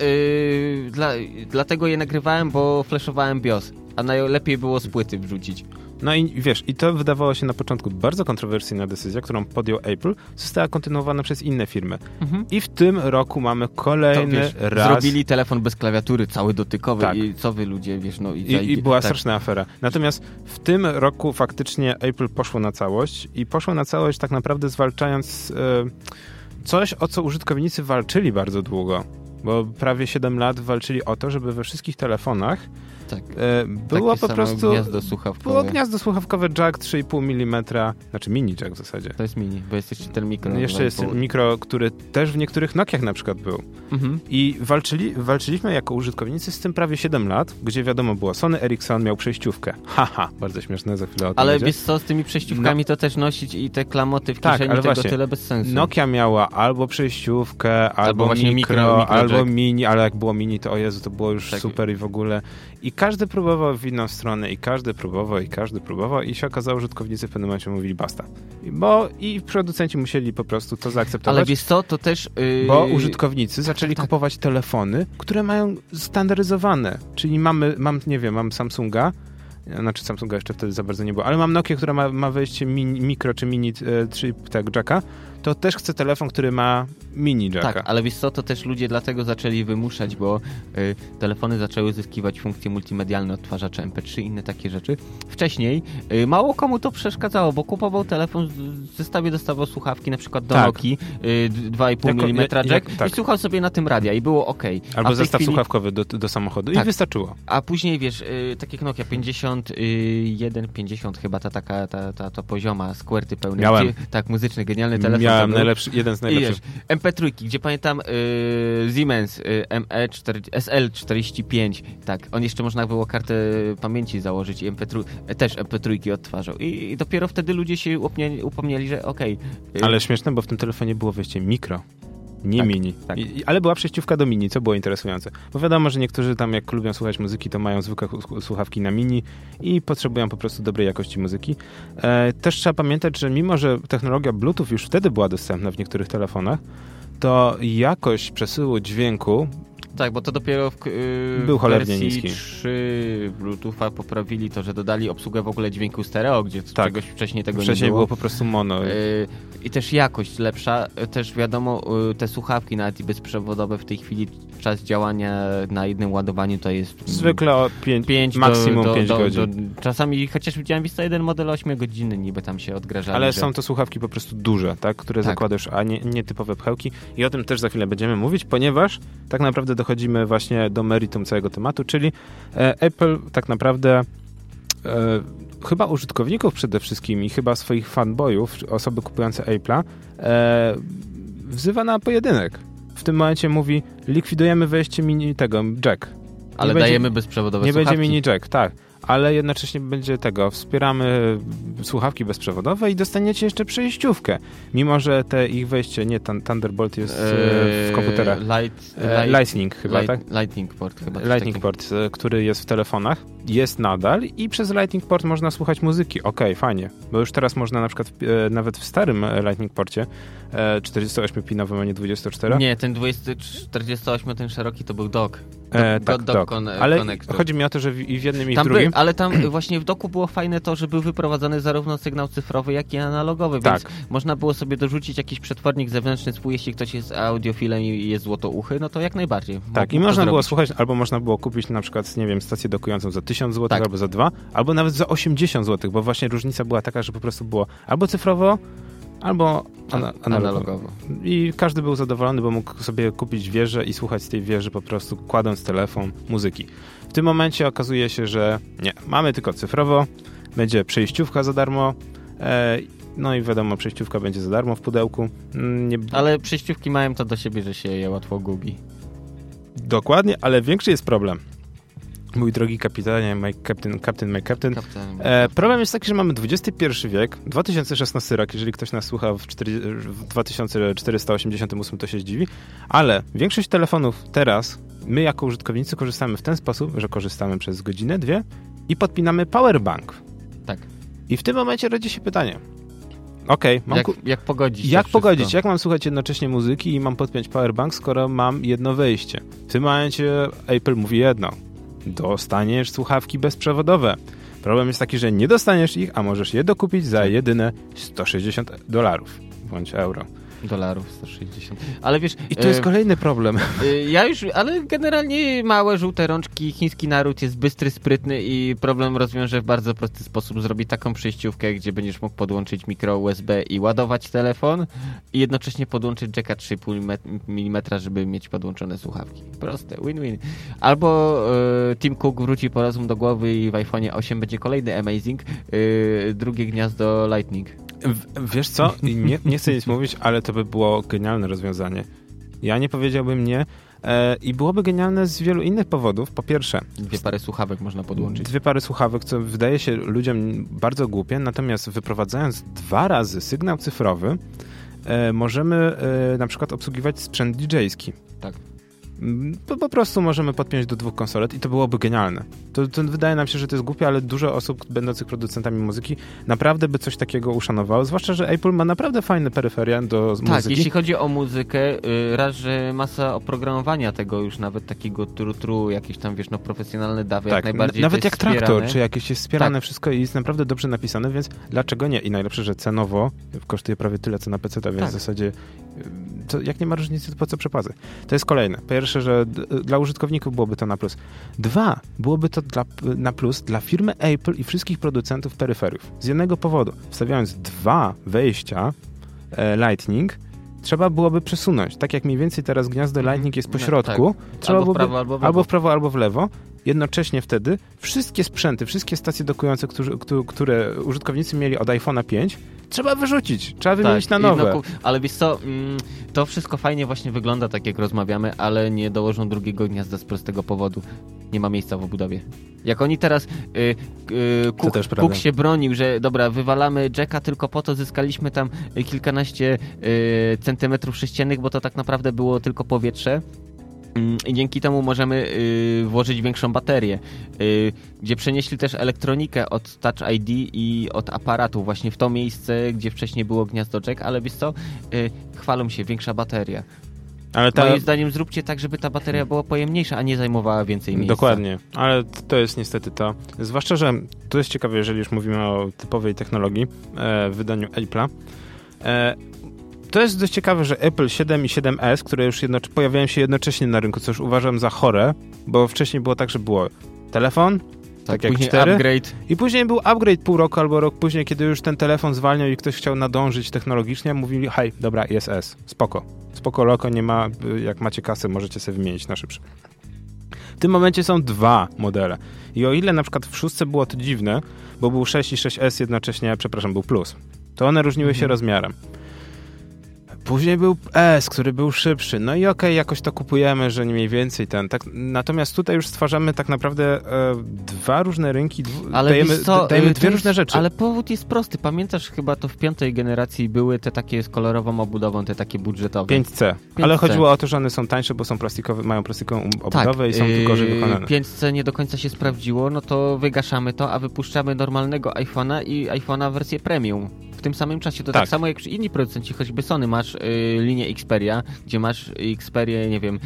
dla, dlatego je nagrywałem, bo flashowałem BIOS. A najlepiej było z płyty wrzucić. No i wiesz, i to wydawało się na początku bardzo kontrowersyjna decyzja, którą podjął Apple, została kontynuowana przez inne firmy. Mhm. I w tym roku mamy kolejny to, wiesz, raz... Zrobili telefon bez klawiatury, cały dotykowy tak. i co wy ludzie, wiesz, no i... I, i była tak. straszna afera. Natomiast w tym roku faktycznie Apple poszło na całość i poszło na całość tak naprawdę zwalczając e, coś, o co użytkownicy walczyli bardzo długo. Bo prawie 7 lat walczyli o to, żeby we wszystkich telefonach tak. E, było po prostu. Gniazdo słuchawkowe. Było gniazdo słuchawkowe jack 3,5 mm, znaczy mini jack w zasadzie. To jest mini, bo jest jeszcze ten mikro. No jeszcze jest mikro, który też w niektórych Nokiach na przykład był. Mhm. I walczyli, walczyliśmy jako użytkownicy z tym prawie 7 lat, gdzie wiadomo było, Sony Ericsson miał przejściówkę. Haha, bardzo śmieszne, za chwilę o tym Ale wiesz co, z tymi przejściówkami no. to też nosić i te klamoty w tak, kieszeni, ale tego właśnie, tyle bez sensu. Nokia miała albo przejściówkę, albo, albo mikro, mikro, albo mini, ale jak było mini, to o Jezu, to było już tak. super i w ogóle. I każdy próbował w inną stronę i każdy próbował i każdy próbował i się okazało, że użytkownicy w pewnym momencie mówili basta. Bo i producenci musieli po prostu to zaakceptować. Ale wiesz co, to też... Yy... Bo użytkownicy zaczęli tak, tak. kupować telefony, które mają standaryzowane. Czyli mamy, mam, nie wiem, mam Samsunga, znaczy Samsunga jeszcze wtedy za bardzo nie było, ale mam Nokia, która ma, ma wejście mini, mikro czy mini, e, czy tak, jacka, to też chcę telefon, który ma mini jacka. Tak, ale wiesz co, to też ludzie dlatego zaczęli wymuszać, bo y, telefony zaczęły zyskiwać funkcje multimedialne, odtwarzacze MP3 inne takie rzeczy. Wcześniej y, mało komu to przeszkadzało, bo kupował telefon, w zestawie dostawał słuchawki na przykład do tak. Nokii, y, 2,5 jako, mm jack jak, tak. i słuchał sobie na tym radia i było ok. Albo zestaw chwili... słuchawkowy do, do samochodu tak. i wystarczyło. A później wiesz, y, tak jak Nokia 51, 50 chyba ta taka, ta, ta, ta pozioma, skwerty pełne. Miałem. Gdzie, tak, muzyczny, genialny telefon. Miałem najlepszy, jeden z najlepszych. MP3, gdzie pamiętam yy, Siemens yy, ME4, SL45, tak, on jeszcze można było kartę pamięci założyć i MP3, też MP3 odtwarzał. I, I, dopiero wtedy ludzie się upomnieli, że okej. Okay. Ale śmieszne, bo w tym telefonie było wejście mikro. Nie tak, mini. Tak. I, ale była przejściówka do mini, co było interesujące. Bo wiadomo, że niektórzy tam jak lubią słuchać muzyki, to mają zwykłe słuchawki na mini i potrzebują po prostu dobrej jakości muzyki. E, też trzeba pamiętać, że mimo, że technologia Bluetooth już wtedy była dostępna w niektórych telefonach, to jakość przesyłu dźwięku tak, bo to dopiero w, yy, Był cholernie wersji niski. 3 Bluetootha poprawili to, że dodali obsługę w ogóle dźwięku stereo, gdzie tak. czegoś wcześniej tego wcześniej nie było. było po prostu mono. Yy, I też jakość lepsza. Też wiadomo, yy, te słuchawki nawet i bezprzewodowe w tej chwili czas działania na jednym ładowaniu to jest... Zwykle o 5, maksimum 5 godzin. Do, czasami, chociaż widziałem wisto jeden model 8 godziny niby tam się odgrażali. Ale że... są to słuchawki po prostu duże, tak? które tak. zakładasz, a nie, nie typowe pchełki. I o tym też za chwilę będziemy mówić, ponieważ tak naprawdę dochodzimy właśnie do meritum całego tematu, czyli e, Apple tak naprawdę e, chyba użytkowników przede wszystkim i chyba swoich fanboyów, osoby kupujące Apple'a, e, wzywa na pojedynek. W tym momencie mówi, likwidujemy wejście mini tego, jack. Ale nie dajemy będzie, bezprzewodowe Nie słuchawki. będzie mini jack, tak ale jednocześnie będzie tego, wspieramy słuchawki bezprzewodowe i dostaniecie jeszcze przejściówkę. Mimo, że te ich wejście, nie, Thunderbolt jest eee, w komputerach. Light, eee, light, Lightning chyba, light, tak? Lightning port chyba. Lightning port, e, który jest w telefonach, jest nadal i przez Lightning port można słuchać muzyki. Okej, okay, fajnie, bo już teraz można na przykład e, nawet w starym Lightning porcie 48-pinowym, a nie 24. Nie, ten 20, 48, ten szeroki to był dock. E, tak, do, do kon, ale connector. chodzi mi o to, że i w jednym i w drugim... By, ale tam właśnie w doku było fajne to, że był wyprowadzany zarówno sygnał cyfrowy, jak i analogowy, tak. więc można było sobie dorzucić jakiś przetwornik zewnętrzny swój, jeśli ktoś jest audiofilem i jest złotouchy, no to jak najbardziej. Tak, i można było słuchać, albo można było kupić na przykład, nie wiem, stację dokującą za 1000 zł, tak. albo za 2, albo nawet za 80 zł, bo właśnie różnica była taka, że po prostu było albo cyfrowo, albo ana analogowo. I każdy był zadowolony, bo mógł sobie kupić wieżę i słuchać z tej wieży po prostu kładąc telefon muzyki. W tym momencie okazuje się, że nie, mamy tylko cyfrowo, będzie przejściówka za darmo, e, no i wiadomo, przejściówka będzie za darmo w pudełku. Mm, nie... Ale przejściówki mają to do siebie, że się je łatwo gubi. Dokładnie, ale większy jest problem. Mój drogi kapitanie, my captain, captain, my captain. captain e, problem jest taki, że mamy XXI wiek, 2016 rok, jeżeli ktoś nas słucha w, 4, w 2488 to się zdziwi, ale większość telefonów teraz, my jako użytkownicy korzystamy w ten sposób, że korzystamy przez godzinę, dwie i podpinamy powerbank. Tak. I w tym momencie rodzi się pytanie, Okej. Okay, jak, jak pogodzić Jak pogodzić? Jak mam słuchać jednocześnie muzyki i mam podpiąć powerbank, skoro mam jedno wejście? W tym momencie Apple mówi jedno dostaniesz słuchawki bezprzewodowe. Problem jest taki, że nie dostaniesz ich, a możesz je dokupić za jedyne 160 dolarów bądź euro dolarów 160. Ale wiesz... I to jest e, kolejny problem. E, ja już, ale generalnie małe, żółte rączki, chiński naród jest bystry, sprytny i problem rozwiąże w bardzo prosty sposób. Zrobi taką przejściówkę, gdzie będziesz mógł podłączyć mikro USB i ładować telefon i jednocześnie podłączyć jacka 3,5 mm, żeby mieć podłączone słuchawki. Proste, win-win. Albo e, Tim Cook wróci po rozum do głowy i w iPhone 8 będzie kolejny Amazing, drugie gniazdo Lightning. W, wiesz co? Nie, nie chcę nic mówić, ale to by było genialne rozwiązanie. Ja nie powiedziałbym nie. E, I byłoby genialne z wielu innych powodów. Po pierwsze, dwie pary słuchawek można podłączyć. Dwie pary słuchawek, co wydaje się ludziom bardzo głupie, natomiast wyprowadzając dwa razy sygnał cyfrowy, e, możemy e, na przykład obsługiwać sprzęt DJ-ski. Tak. Po, po prostu możemy podpiąć do dwóch konsolet i to byłoby genialne. To, to, wydaje nam się, że to jest głupie, ale dużo osób będących producentami muzyki naprawdę by coś takiego uszanowało, zwłaszcza, że Apple ma naprawdę fajne peryferia do tak, muzyki. Tak, jeśli chodzi o muzykę, y, raz, że masa oprogramowania tego już nawet takiego tru-tru, jakieś tam, wiesz, no profesjonalne dawy, tak, jak najbardziej Nawet jak wspierane. traktor, czy jakieś jest wspierane tak. wszystko i jest naprawdę dobrze napisane, więc dlaczego nie? I najlepsze, że cenowo kosztuje prawie tyle, co na PC, więc tak. w zasadzie to jak nie ma różnicy, to po co przepazy? To jest kolejne. Pierwsze, że dla użytkowników byłoby to na plus. Dwa, byłoby to dla, na plus dla firmy Apple i wszystkich producentów peryferiów. Z jednego powodu. Wstawiając dwa wejścia e, Lightning, trzeba byłoby przesunąć. Tak jak mniej więcej teraz gniazdo mhm. Lightning jest po środku, tak. trzeba albo, w prawo, albo, w albo w prawo, albo w lewo. Jednocześnie wtedy wszystkie sprzęty, wszystkie stacje dokujące, które, które użytkownicy mieli od iPhone'a 5, trzeba wyrzucić, trzeba wymienić tak, na nowe. No, ale wiesz co, mm, to wszystko fajnie właśnie wygląda, tak jak rozmawiamy, ale nie dołożą drugiego gniazda z prostego powodu. Nie ma miejsca w obudowie. Jak oni teraz, yy, yy, Cook, Cook się bronił, że dobra, wywalamy Jacka, tylko po to zyskaliśmy tam kilkanaście yy, centymetrów sześciennych, bo to tak naprawdę było tylko powietrze i dzięki temu możemy y, włożyć większą baterię, y, gdzie przenieśli też elektronikę od Touch ID i od aparatu właśnie w to miejsce, gdzie wcześniej było gniazdo jack, ale wiesz co, y, chwalą się, większa bateria. Ale ta... Moim zdaniem zróbcie tak, żeby ta bateria była pojemniejsza, a nie zajmowała więcej miejsca. Dokładnie, ale to jest niestety to. Zwłaszcza, że to jest ciekawe, jeżeli już mówimy o typowej technologii e, w wydaniu Apple'a. To jest dość ciekawe, że Apple 7 i 7S, które już jednocze- pojawiają się jednocześnie na rynku, co już uważam za chore, bo wcześniej było tak, że było telefon, tak, tak jak 4. upgrade. I później był upgrade pół roku albo rok później, kiedy już ten telefon zwalniał i ktoś chciał nadążyć technologicznie, mówili, hej, dobra, jest S, spoko. Spoko loko, nie ma, jak macie kasę, możecie sobie wymienić na szybsze. W tym momencie są dwa modele. I o ile na przykład w szóstce było to dziwne, bo był 6 i 6S jednocześnie, przepraszam, był plus, to one różniły mhm. się rozmiarem. Później był S, który był szybszy. No i okej, okay, jakoś to kupujemy, że nie mniej więcej ten. Tak, natomiast tutaj już stwarzamy tak naprawdę e, dwa różne rynki, ale dajemy, co, dajemy dwie różne rzeczy. Ale powód jest prosty. Pamiętasz chyba to w piątej generacji były te takie z kolorową obudową, te takie budżetowe. 5C. 5C. Ale chodziło o to, że one są tańsze, bo są plastikowe, mają plastikową obudowę tak, i są yy, gorzej wykonane. 5C nie do końca się sprawdziło, no to wygaszamy to, a wypuszczamy normalnego iPhone'a i iPhone'a wersję premium tym samym czasie. To tak, tak samo jak przy inni producenci, choćby Sony, masz y, linię Xperia, gdzie masz Xperia, nie wiem,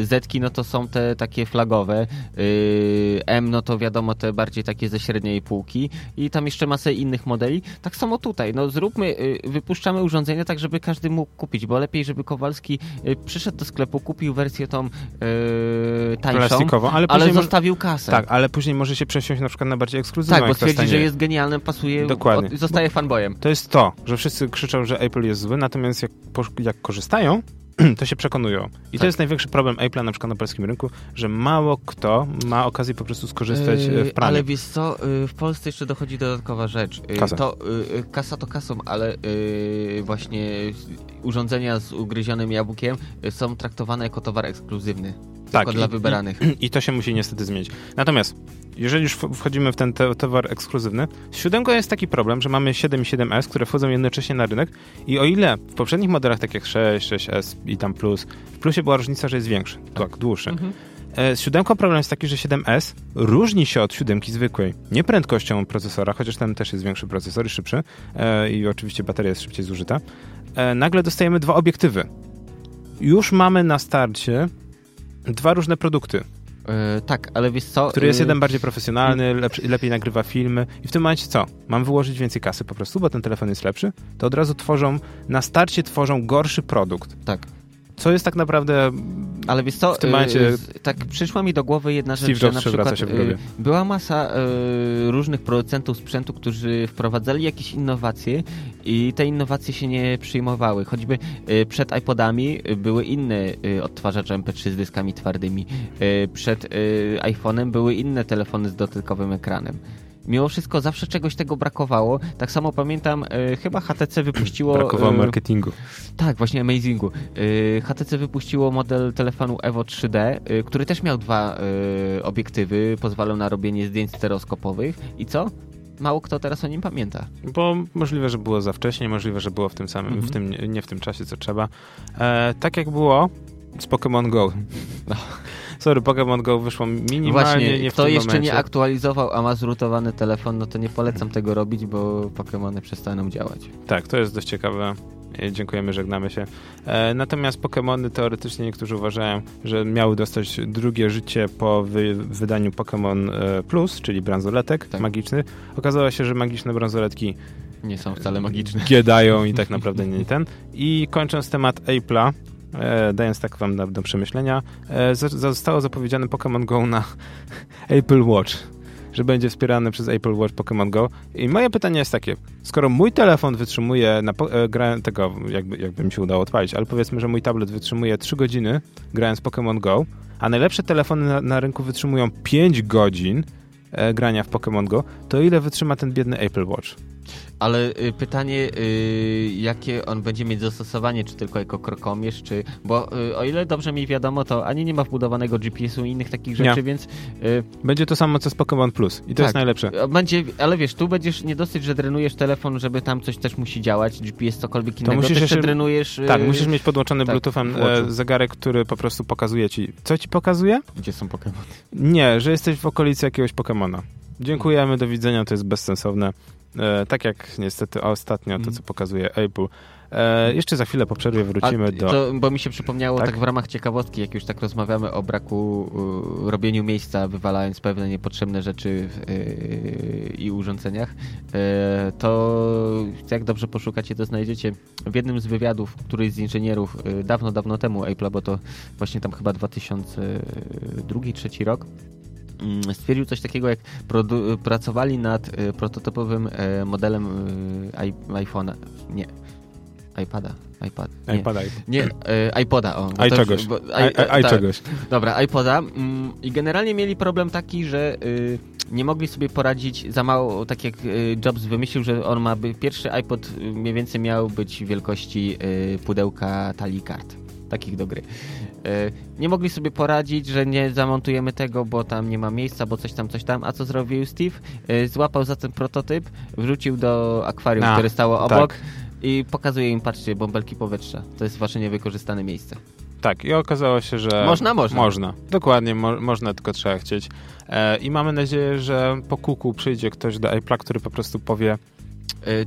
y, Zetki, no to są te takie flagowe, y, M, no to wiadomo, te bardziej takie ze średniej półki i tam jeszcze masę innych modeli. Tak samo tutaj, no zróbmy, wypuszczamy urządzenia tak, żeby każdy mógł kupić, bo lepiej, żeby Kowalski przyszedł do sklepu, kupił wersję tą y, tańszą, Plastikową, ale, ale zostawił kasę. Tak, ale później może się przesiąść na przykład na bardziej ekskluzywną. Tak, bo twierdzi, że jest genialny, pasuje, Dokładnie. Od, zostaje fanboyem. To jest to, że wszyscy krzyczą, że Apple jest zły, natomiast jak, jak korzystają, to się przekonują. I tak. to jest największy problem Apple'a na przykład na polskim rynku, że mało kto ma okazję po prostu skorzystać yy, w praniu. Ale wiesz co, yy, w Polsce jeszcze dochodzi dodatkowa rzecz. Yy, kasa. To, yy, kasa to kasą, ale yy, właśnie urządzenia z ugryzionym jabłkiem są traktowane jako towar ekskluzywny. Tak, tylko dla i, wybranych. I, I, to się musi niestety zmienić. Natomiast, jeżeli już wchodzimy w ten te, towar ekskluzywny, z siódemką jest taki problem, że mamy 7 i 7S, które wchodzą jednocześnie na rynek i o ile w poprzednich modelach, tak jak 6, 6S i tam Plus, w Plusie była różnica, że jest większy, tak, tak dłuższy. Mhm. E, z siódemką problem jest taki, że 7S różni się od siódemki zwykłej. Nie prędkością procesora, chociaż tam też jest większy procesor i szybszy e, i oczywiście bateria jest szybciej zużyta. E, nagle dostajemy dwa obiektywy. Już mamy na starcie dwa różne produkty. E, tak, ale wiesz co... Który jest e, jeden bardziej profesjonalny, lepszy, lepiej nagrywa filmy i w tym momencie co? Mam wyłożyć więcej kasy po prostu, bo ten telefon jest lepszy? To od razu tworzą, na starcie tworzą gorszy produkt. Tak. Co jest tak naprawdę Ale wiesz co, W tym momencie- y, tak przyszła mi do głowy jedna Steve rzecz, że na przykład się w grobie. y, była masa y, różnych producentów sprzętu, którzy wprowadzali jakieś innowacje i te innowacje się nie przyjmowały. Choćby y, przed iPodami y, były inne y, odtwarzacze MP3 z dyskami twardymi. Y, Przed y, iPhone'em były inne telefony z dotykowym ekranem. Mimo wszystko zawsze czegoś tego brakowało. Tak samo pamiętam, y, chyba HTC wypuściło... brakowało y, marketingu. tak, właśnie Amazingu. Yy, HTC wypuściło model telefonu Evo 3D, yy, który też miał dwa obiektywy, pozwalał na robienie zdjęć stereoskopowych. I co? Mało kto teraz o nim pamięta. Bo możliwe, że było za wcześnie, możliwe, że było w tym samym, Mhm. w tym, nie w tym czasie, co trzeba. E, tak jak było z Pokémon Go. No. Sorry, Pokémon Go wyszło minimalnie Właśnie, nie w kto jeszcze momencie. nie aktualizował, a ma zrutowany telefon, no to nie polecam tego robić, bo Pokémony przestaną działać. Tak, to jest dość ciekawe. E, Dziękujemy, żegnamy się. E, natomiast Pokémony teoretycznie niektórzy uważają, że miały dostać drugie życie po wy, wydaniu Pokémon e, Plus, czyli bransoletek Tak. magiczny. Okazało się, że magiczne bransoletki Nie są wcale magiczne. giedają i tak naprawdę nie ten. I kończąc temat Apple'a, e, dając tak wam na, do przemyślenia, e, zostało zapowiedziane Pokémon Go na Apple Watch, że będzie wspierany przez Apple Watch Pokémon Go. I moje pytanie jest takie, skoro mój telefon wytrzymuje, na, po- e, gra, tego jakby, jakby mi się udało odpalić, ale powiedzmy, że mój tablet wytrzymuje 3 godziny grając Pokémon Go, a najlepsze telefony na, na rynku wytrzymują 5 godzin e, grania w Pokémon Go, to ile wytrzyma ten biedny Apple Watch? Ale y, pytanie, y, jakie on będzie mieć zastosowanie, czy tylko jako krokomierz, czy... Bo y, o ile dobrze mi wiadomo, to ani nie ma wbudowanego GPS-u i innych takich Nie. rzeczy, więc... Y, Będzie to samo co z Pokémon Plus i to Tak. jest najlepsze. Będzie, ale wiesz, tu będziesz nie dosyć, że drenujesz telefon, żeby tam coś też musi działać, GPS, cokolwiek innego, musisz też jeszcze- drenujesz... Tak, musisz mieć podłączony tak, Bluetoothem e, zegarek, który po prostu pokazuje ci. Co ci pokazuje? Gdzie są Pokémony? Nie, że jesteś w okolicy jakiegoś Pokemona. Dziękujemy, do widzenia, to jest bezsensowne. E, tak jak niestety ostatnio to, Mhm. co pokazuje Apple. E, jeszcze za chwilę po przerwie wrócimy A, do... to, bo mi się przypomniało, Tak? tak? w ramach ciekawostki, jak już tak rozmawiamy o braku y, robieniu miejsca, wywalając pewne niepotrzebne rzeczy w, y, i urządzeniach, y, to jak dobrze poszukacie, to znajdziecie w jednym z wywiadów któryś z inżynierów dawno, dawno temu Apple'a, bo to właśnie tam chyba 2002-2003 rok, mm, stwierdził coś takiego, jak pracowali nad y, prototypowym y, modelem y, i- iPhone'a. Nie. iPada. iPad. Nie. iPada. Nie, iPoda, o. to- czegoś. bo- aj tak. czegoś. Dobra, iPoda. Mm, I generalnie mieli problem taki, że nie mogli sobie poradzić za mało, tak jak Jobs wymyślił, że on ma by, pierwszy iPod mniej więcej miał być wielkości pudełka talii kart. Takich do gry. Y, nie mogli sobie poradzić, że nie zamontujemy tego, bo tam nie ma miejsca, bo coś tam, coś tam. A co zrobił Steve? Y, złapał za ten prototyp, wrzucił do akwarium, A, które stało obok. tak. I pokazuje im, patrzcie, bąbelki powietrza. To jest wasze niewykorzystane miejsce. Tak, i okazało się, że... Można, można. Można, dokładnie, mo można, tylko trzeba chcieć. E, I mamy nadzieję, że po kuku przyjdzie ktoś do Apple'a, który po prostu powie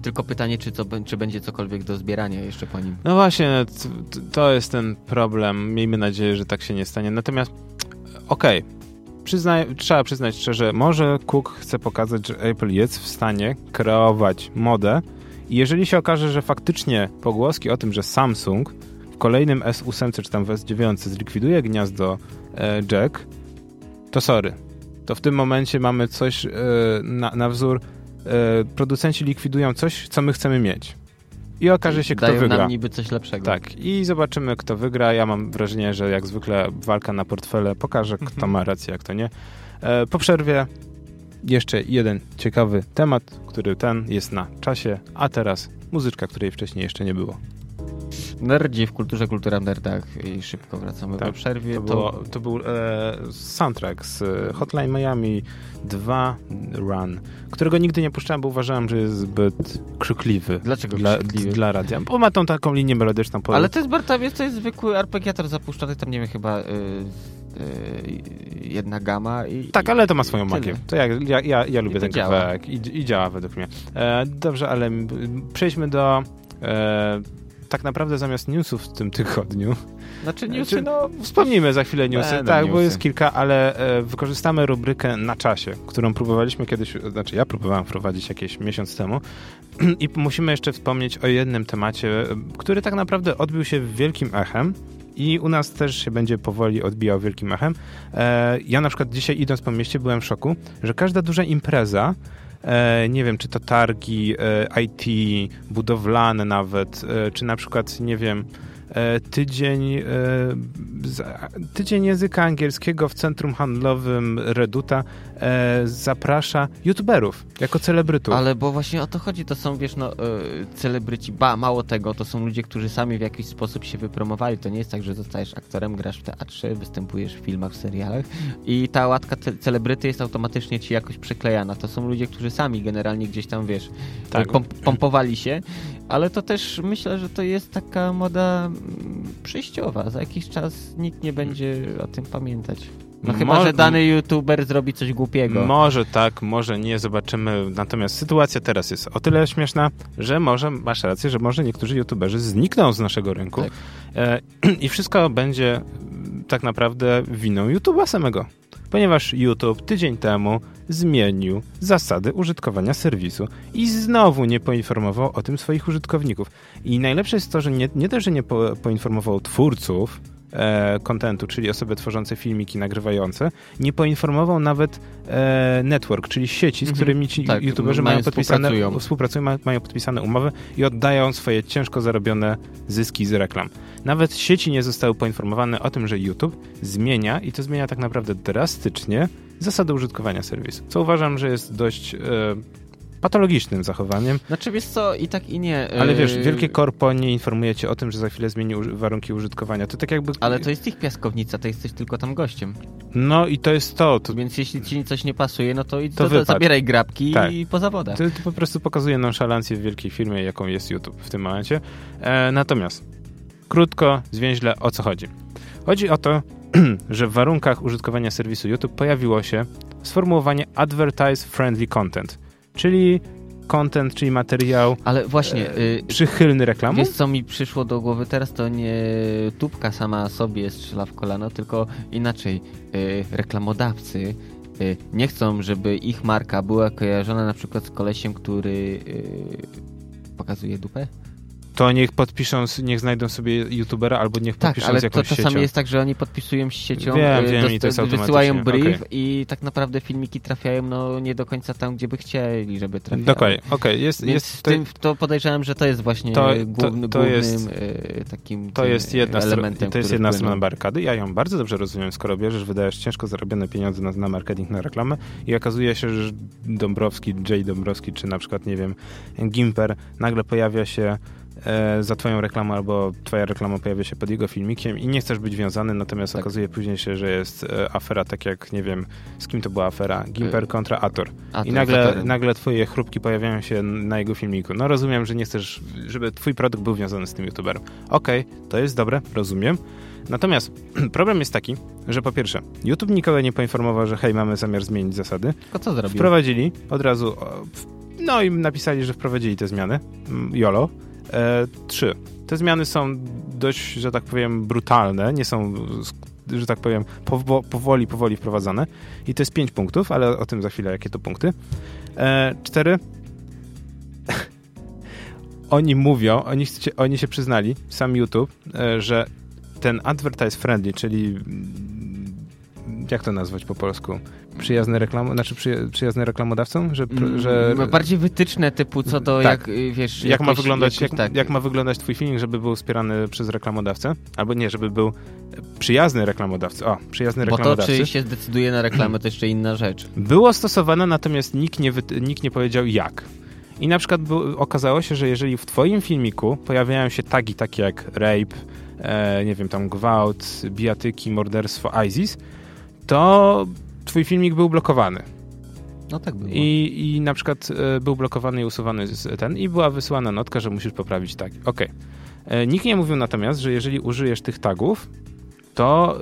tylko pytanie, czy, co, czy będzie cokolwiek do zbierania jeszcze po nim. No właśnie, to jest ten problem. Miejmy nadzieję, że tak się nie stanie. Natomiast, okej, przyznaj, trzeba przyznać szczerze, może Cook chce pokazać, że Apple jest w stanie kreować modę i jeżeli się okaże, że faktycznie pogłoski o tym, że Samsung w kolejnym S8 czy tam w S9 zlikwiduje gniazdo e, jack, to sorry. To w tym momencie mamy coś e, na, na wzór producenci likwidują coś, co my chcemy mieć. I okaże się, kto Dają wygra. nam niby coś lepszego. Tak, i zobaczymy, kto wygra. Ja mam wrażenie, że jak zwykle walka na portfele pokaże, kto Mhm. ma rację, jak to nie. E, po przerwie jeszcze jeden ciekawy temat, który ten jest na czasie, a teraz muzyczka, której wcześniej jeszcze nie było. Nerdzi w kulturze, kultura w nerdach i szybko wracamy Tak, po przerwie. To, To, było, to był e, soundtrack z e, Hotline Miami 2 Run, którego nigdy nie puszczałem, bo uważałem, że jest zbyt krzykliwy. Dlaczego Dla, krzykliwy? dla radia. Bo ma tą taką linię melodyczną. Po, Ale to jest Bartawiec, to jest zwykły arpeggiator zapuszczony, tam nie wiem, chyba y, jedna gama i... Tak, ale to ma swoją magię. To ja, ja, ja, ja lubię ten działa. kawałek i, i działa według mnie. E, dobrze, ale przejdźmy do e, tak naprawdę zamiast newsów w tym tygodniu... Znaczy newsy, no... Wspomnimy za chwilę newsy, Będą tak, newsy. bo jest kilka, ale e, wykorzystamy rubrykę na czasie, którą próbowaliśmy kiedyś, znaczy ja próbowałem wprowadzić jakieś miesiąc temu i musimy jeszcze wspomnieć o jednym temacie, e, który tak naprawdę odbił się wielkim echem, i u nas też się będzie powoli odbijał wielkim echem. E, ja na przykład dzisiaj idąc po mieście byłem w szoku, że każda duża impreza, e, nie wiem, czy to targi, e, IT, budowlane nawet, e, czy na przykład, nie wiem, e, tydzień, e, tydzień języka angielskiego w centrum handlowym Reduta e, zaprasza youtuberów jako celebrytów. Ale bo właśnie o to chodzi, to są, wiesz, no, celebryci, ba, mało tego, to są ludzie, którzy sami w jakiś sposób się wypromowali. To nie jest tak, że zostajesz aktorem, grasz w teatrze, występujesz w filmach, w serialach i ta łatka ce- celebryty jest automatycznie ci jakoś przyklejana. To są ludzie, którzy sami generalnie gdzieś tam, wiesz, Tak. pom pompowali się, ale to też myślę, że to jest taka moda mm, przejściowa. Za jakiś czas nikt nie będzie o tym pamiętać. No chyba, Mo- że dany youtuber zrobi coś głupiego. Może tak, może nie, zobaczymy. Natomiast sytuacja teraz jest o tyle śmieszna, że może, masz rację, że może niektórzy youtuberzy znikną z naszego rynku Tak. e, i wszystko będzie tak naprawdę winą YouTube'a samego. Ponieważ YouTube tydzień temu zmienił zasady użytkowania serwisu i znowu nie poinformował o tym swoich użytkowników. I najlepsze jest to, że nie, nie że nie po, poinformował twórców kontentu, czyli osoby tworzące filmiki, nagrywające, nie poinformował nawet e, network, czyli sieci, z Mhm. którymi ci Tak, youtuberzy mają- podpisane, współpracują. współpracują, ma- mają podpisane umowy i oddają swoje ciężko zarobione zyski z reklam. Nawet sieci nie zostały poinformowane o tym, że YouTube zmienia i to zmienia tak naprawdę drastycznie zasady użytkowania serwisu, co uważam, że jest dość e, patologicznym zachowaniem, Znaczy wiesz co, i tak i nie. ale wiesz, Yy, wielkie korpo nie informuje cię o tym, że za chwilę zmieni warunki użytkowania. To tak jakby... Ale to jest ich piaskownica, to jesteś tylko tam gościem. No i to jest to. To, Więc jeśli ci coś nie pasuje, no to idź To to, zabieraj grabki Tak. i po zawodach. to, to po prostu pokazuje nonszalancję w wielkiej firmie, jaką jest YouTube w tym momencie. E, natomiast, krótko, zwięźle, o co chodzi? Chodzi o to, że w warunkach użytkowania serwisu YouTube pojawiło się sformułowanie Advertise Friendly Content, czyli content, czyli materiał Ale właśnie, e, yy, przychylny reklamom. wiesz co mi przyszło do głowy teraz, to nie tubka sama sobie strzela w kolano, tylko inaczej. Yy, reklamodawcy yy, nie chcą, żeby ich marka była kojarzona na przykład z kolesiem, który pokazuje dupę. To niech podpiszą, niech znajdą sobie youtubera albo niech Tak, podpiszą ale z to jakąś czasami siecią. jest tak, że oni podpisują z siecią, Wiem, y, wiem, dost- i to jest wysyłają brief okej. i tak naprawdę filmiki trafiają no nie do końca tam, gdzie by chcieli, żeby trafiały. Okej, jest, Więc jest tym, to podejrzewam, że to jest właśnie To- to, to- główny, to głównym jest- y, takim To jest jedna, elementem, to jest jedna strona barykady. Ja ją bardzo dobrze rozumiem, skoro bierzesz, wydajesz ciężko zarobione pieniądze na, na marketing, na reklamę i okazuje się, że Dąbrowski, J. Dąbrowski, czy na przykład, nie wiem, Gimper nagle pojawia się za twoją reklamą albo twoja reklama pojawia się pod jego filmikiem i nie chcesz być wiązany, natomiast Tak. okazuje później się, że jest e, afera, tak jak, nie wiem, z kim to była afera? Gimper Y, kontra Ator. A, I nagle, nagle twoje chrupki pojawiają się na jego filmiku. No rozumiem, że nie chcesz, żeby twój produkt był wiązany z tym youtuberem. Okej, to jest dobre, rozumiem. Natomiast problem jest taki, że po pierwsze, YouTube nikogo nie poinformował, że hej, mamy zamiar zmienić zasady. Tylko co zrobił? Wprowadzili od razu, no i napisali, że wprowadzili te zmiany. Mm, YOLO. E, trzy. Te zmiany są dość, że tak powiem, brutalne, nie są, że tak powiem, powo- powoli, powoli wprowadzane. I to jest pięć punktów, ale o tym za chwilę, jakie to punkty. E, cztery. oni mówią, oni, oni się przyznali, sam YouTube, e, że ten advertise friendly, czyli mm, jak to nazwać po polsku? Przyjazny reklam, znaczy przyja- przyjazny reklamodawcom, że, pr- że Mm, Bardziej wytyczne typu co to, Tak. jak y, wiesz... jak ma jakieś- wyglądać, jakieś jak, tak. jak ma wyglądać twój filmik, żeby był wspierany przez reklamodawcę, albo nie, żeby był przyjazny reklamodawcy. O, przyjazny Bo to, czy się zdecyduje na reklamę, to jeszcze inna rzecz. Było stosowane, natomiast nikt nie, nikt nie powiedział jak. I na przykład był, okazało się, że jeżeli w twoim filmiku pojawiają się tagi takie jak rape, e, nie wiem, tam gwałt, bijatyki, morderstwo, ISIS, to twój filmik był blokowany. No tak było. I, I na przykład e, był blokowany i usuwany ten i była wysyłana notka, że musisz poprawić tagi. Okej. E, Nikt nie mówił natomiast, że jeżeli użyjesz tych tagów, to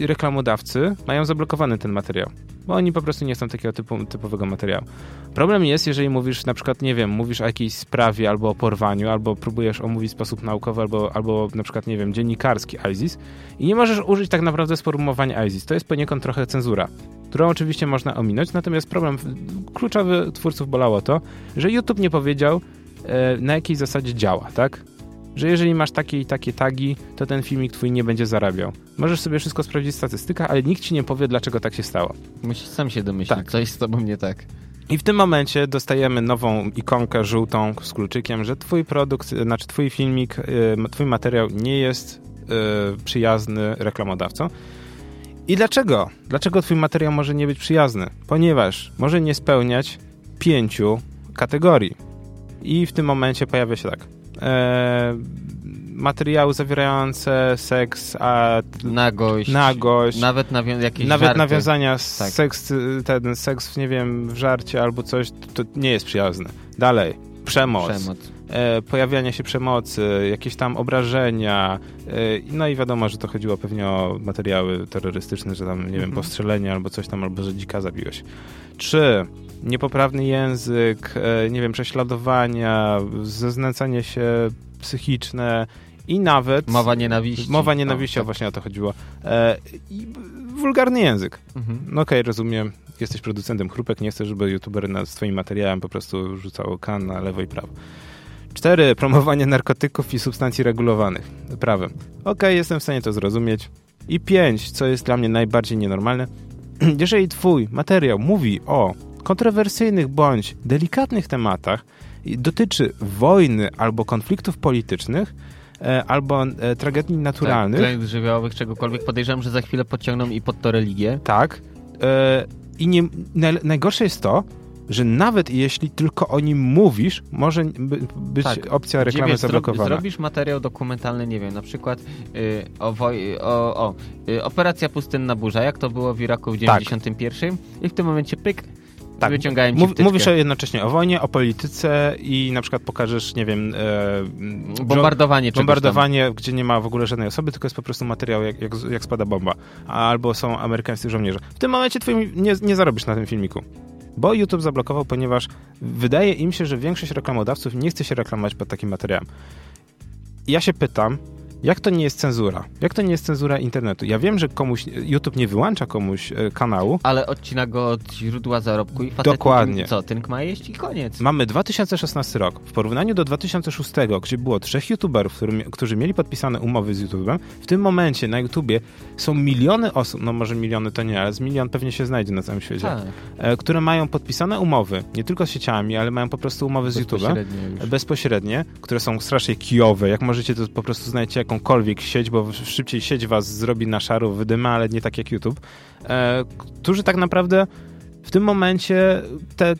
reklamodawcy mają zablokowany ten materiał, bo oni po prostu nie chcą takiego typu, typowego materiału. Problem jest, jeżeli mówisz na przykład, nie wiem, mówisz o jakiejś sprawie albo o porwaniu, albo próbujesz omówić w sposób naukowy, albo, albo na przykład, nie wiem, dziennikarski ISIS i nie możesz użyć tak naprawdę sformułowania ISIS. To jest poniekąd trochę cenzura, którą oczywiście można ominąć, natomiast problem kluczowy twórców bolało to, że YouTube nie powiedział, e, na jakiej zasadzie działa, tak? Że jeżeli masz takie i takie tagi, to ten filmik twój nie będzie zarabiał. Możesz sobie wszystko sprawdzić w statystykach, ale nikt ci nie powie, dlaczego tak się stało. Musisz sam się domyślić, tak. coś z tobą nie tak. I w tym momencie dostajemy nową ikonkę żółtą z kluczykiem, że twój produkt, znaczy twój filmik, y, twój materiał nie jest y, przyjazny reklamodawcom. I dlaczego? Dlaczego twój materiał może nie być przyjazny? Ponieważ może nie spełniać pięciu kategorii. I w tym momencie pojawia się tak. E, materiały zawierające seks, a nagość, nagość nawet nawią jakieś nawet żarty. nawiązania tak. seks, ten seks, nie wiem, w żarcie albo coś, to nie jest przyjazne. Dalej, przemoc. przemoc. E, pojawianie się przemocy, jakieś tam obrażenia, e, no i wiadomo, że to chodziło pewnie o materiały terrorystyczne, że tam, nie wiem, mhm. postrzelenie albo coś tam, albo że dzika zabiłeś. Trzy, niepoprawny język, e, nie wiem, prześladowania, zeznęcanie się psychiczne i nawet... Mowa nienawiści. Mowa nienawiści, o, tak. właśnie o to chodziło. E, I wulgarny język. Mhm. No okej, okay, rozumiem, jesteś producentem chrupek, nie chcesz, żeby youtuber nad swoim materiałem po prostu rzucał kan na lewo i prawo. Cztery, promowanie narkotyków i substancji regulowanych prawem. Okej, okay, jestem w stanie to zrozumieć. I pięć, co jest dla mnie najbardziej nienormalne, jeżeli twój materiał mówi o kontrowersyjnych bądź delikatnych tematach dotyczy wojny albo konfliktów politycznych, e, albo e, tragedii naturalnych. Tak, żywiołowych, czegokolwiek. Podejrzewam, że za chwilę podciągną i pod to religię. Tak. E, I nie, najgorsze jest to, że nawet jeśli tylko o nim mówisz, może być tak, opcja reklamy zablokowana. Zrobisz materiał dokumentalny, nie wiem, na przykład y, o, woj, o, o y, Operacja Pustynna Burza, jak to było w Iraku w 91 tak. i w tym momencie pyk, tak, wyciągałem Mów, Mówisz jednocześnie o wojnie, o polityce i na przykład pokażesz, nie wiem... E, bombardowanie Bombardowanie, gdzie nie ma w ogóle żadnej osoby, tylko jest po prostu materiał, jak, jak, jak spada bomba. Albo są amerykańscy żołnierze. W tym momencie twój nie, nie zarobisz na tym filmiku. Bo YouTube zablokował, ponieważ wydaje im się, że większość reklamodawców nie chce się reklamować pod takim materiałem. Ja się pytam, jak to nie jest cenzura? Jak to nie jest cenzura internetu? Ja wiem, że komuś YouTube nie wyłącza komuś e, kanału. Ale odcina go od źródła zarobku i facet Dokładnie. co, tynk ma jeść i koniec. Mamy 2016 rok. W porównaniu do 2006, gdzie było trzech YouTuberów, którzy mieli podpisane umowy z YouTube'em, w tym momencie na YouTubie są miliony osób, no może miliony to nie, ale z milion pewnie się znajdzie na całym świecie, tak. E, które mają podpisane umowy, nie tylko z sieciami, ale mają po prostu umowy z YouTube'em. Bezpośrednie, które są strasznie kijowe. Jak możecie, to po prostu znajdziecie jaką jakąkolwiek sieć, bo szybciej sieć was zrobi na szaro, wydyma, ale nie tak jak YouTube, e, którzy tak naprawdę w tym momencie te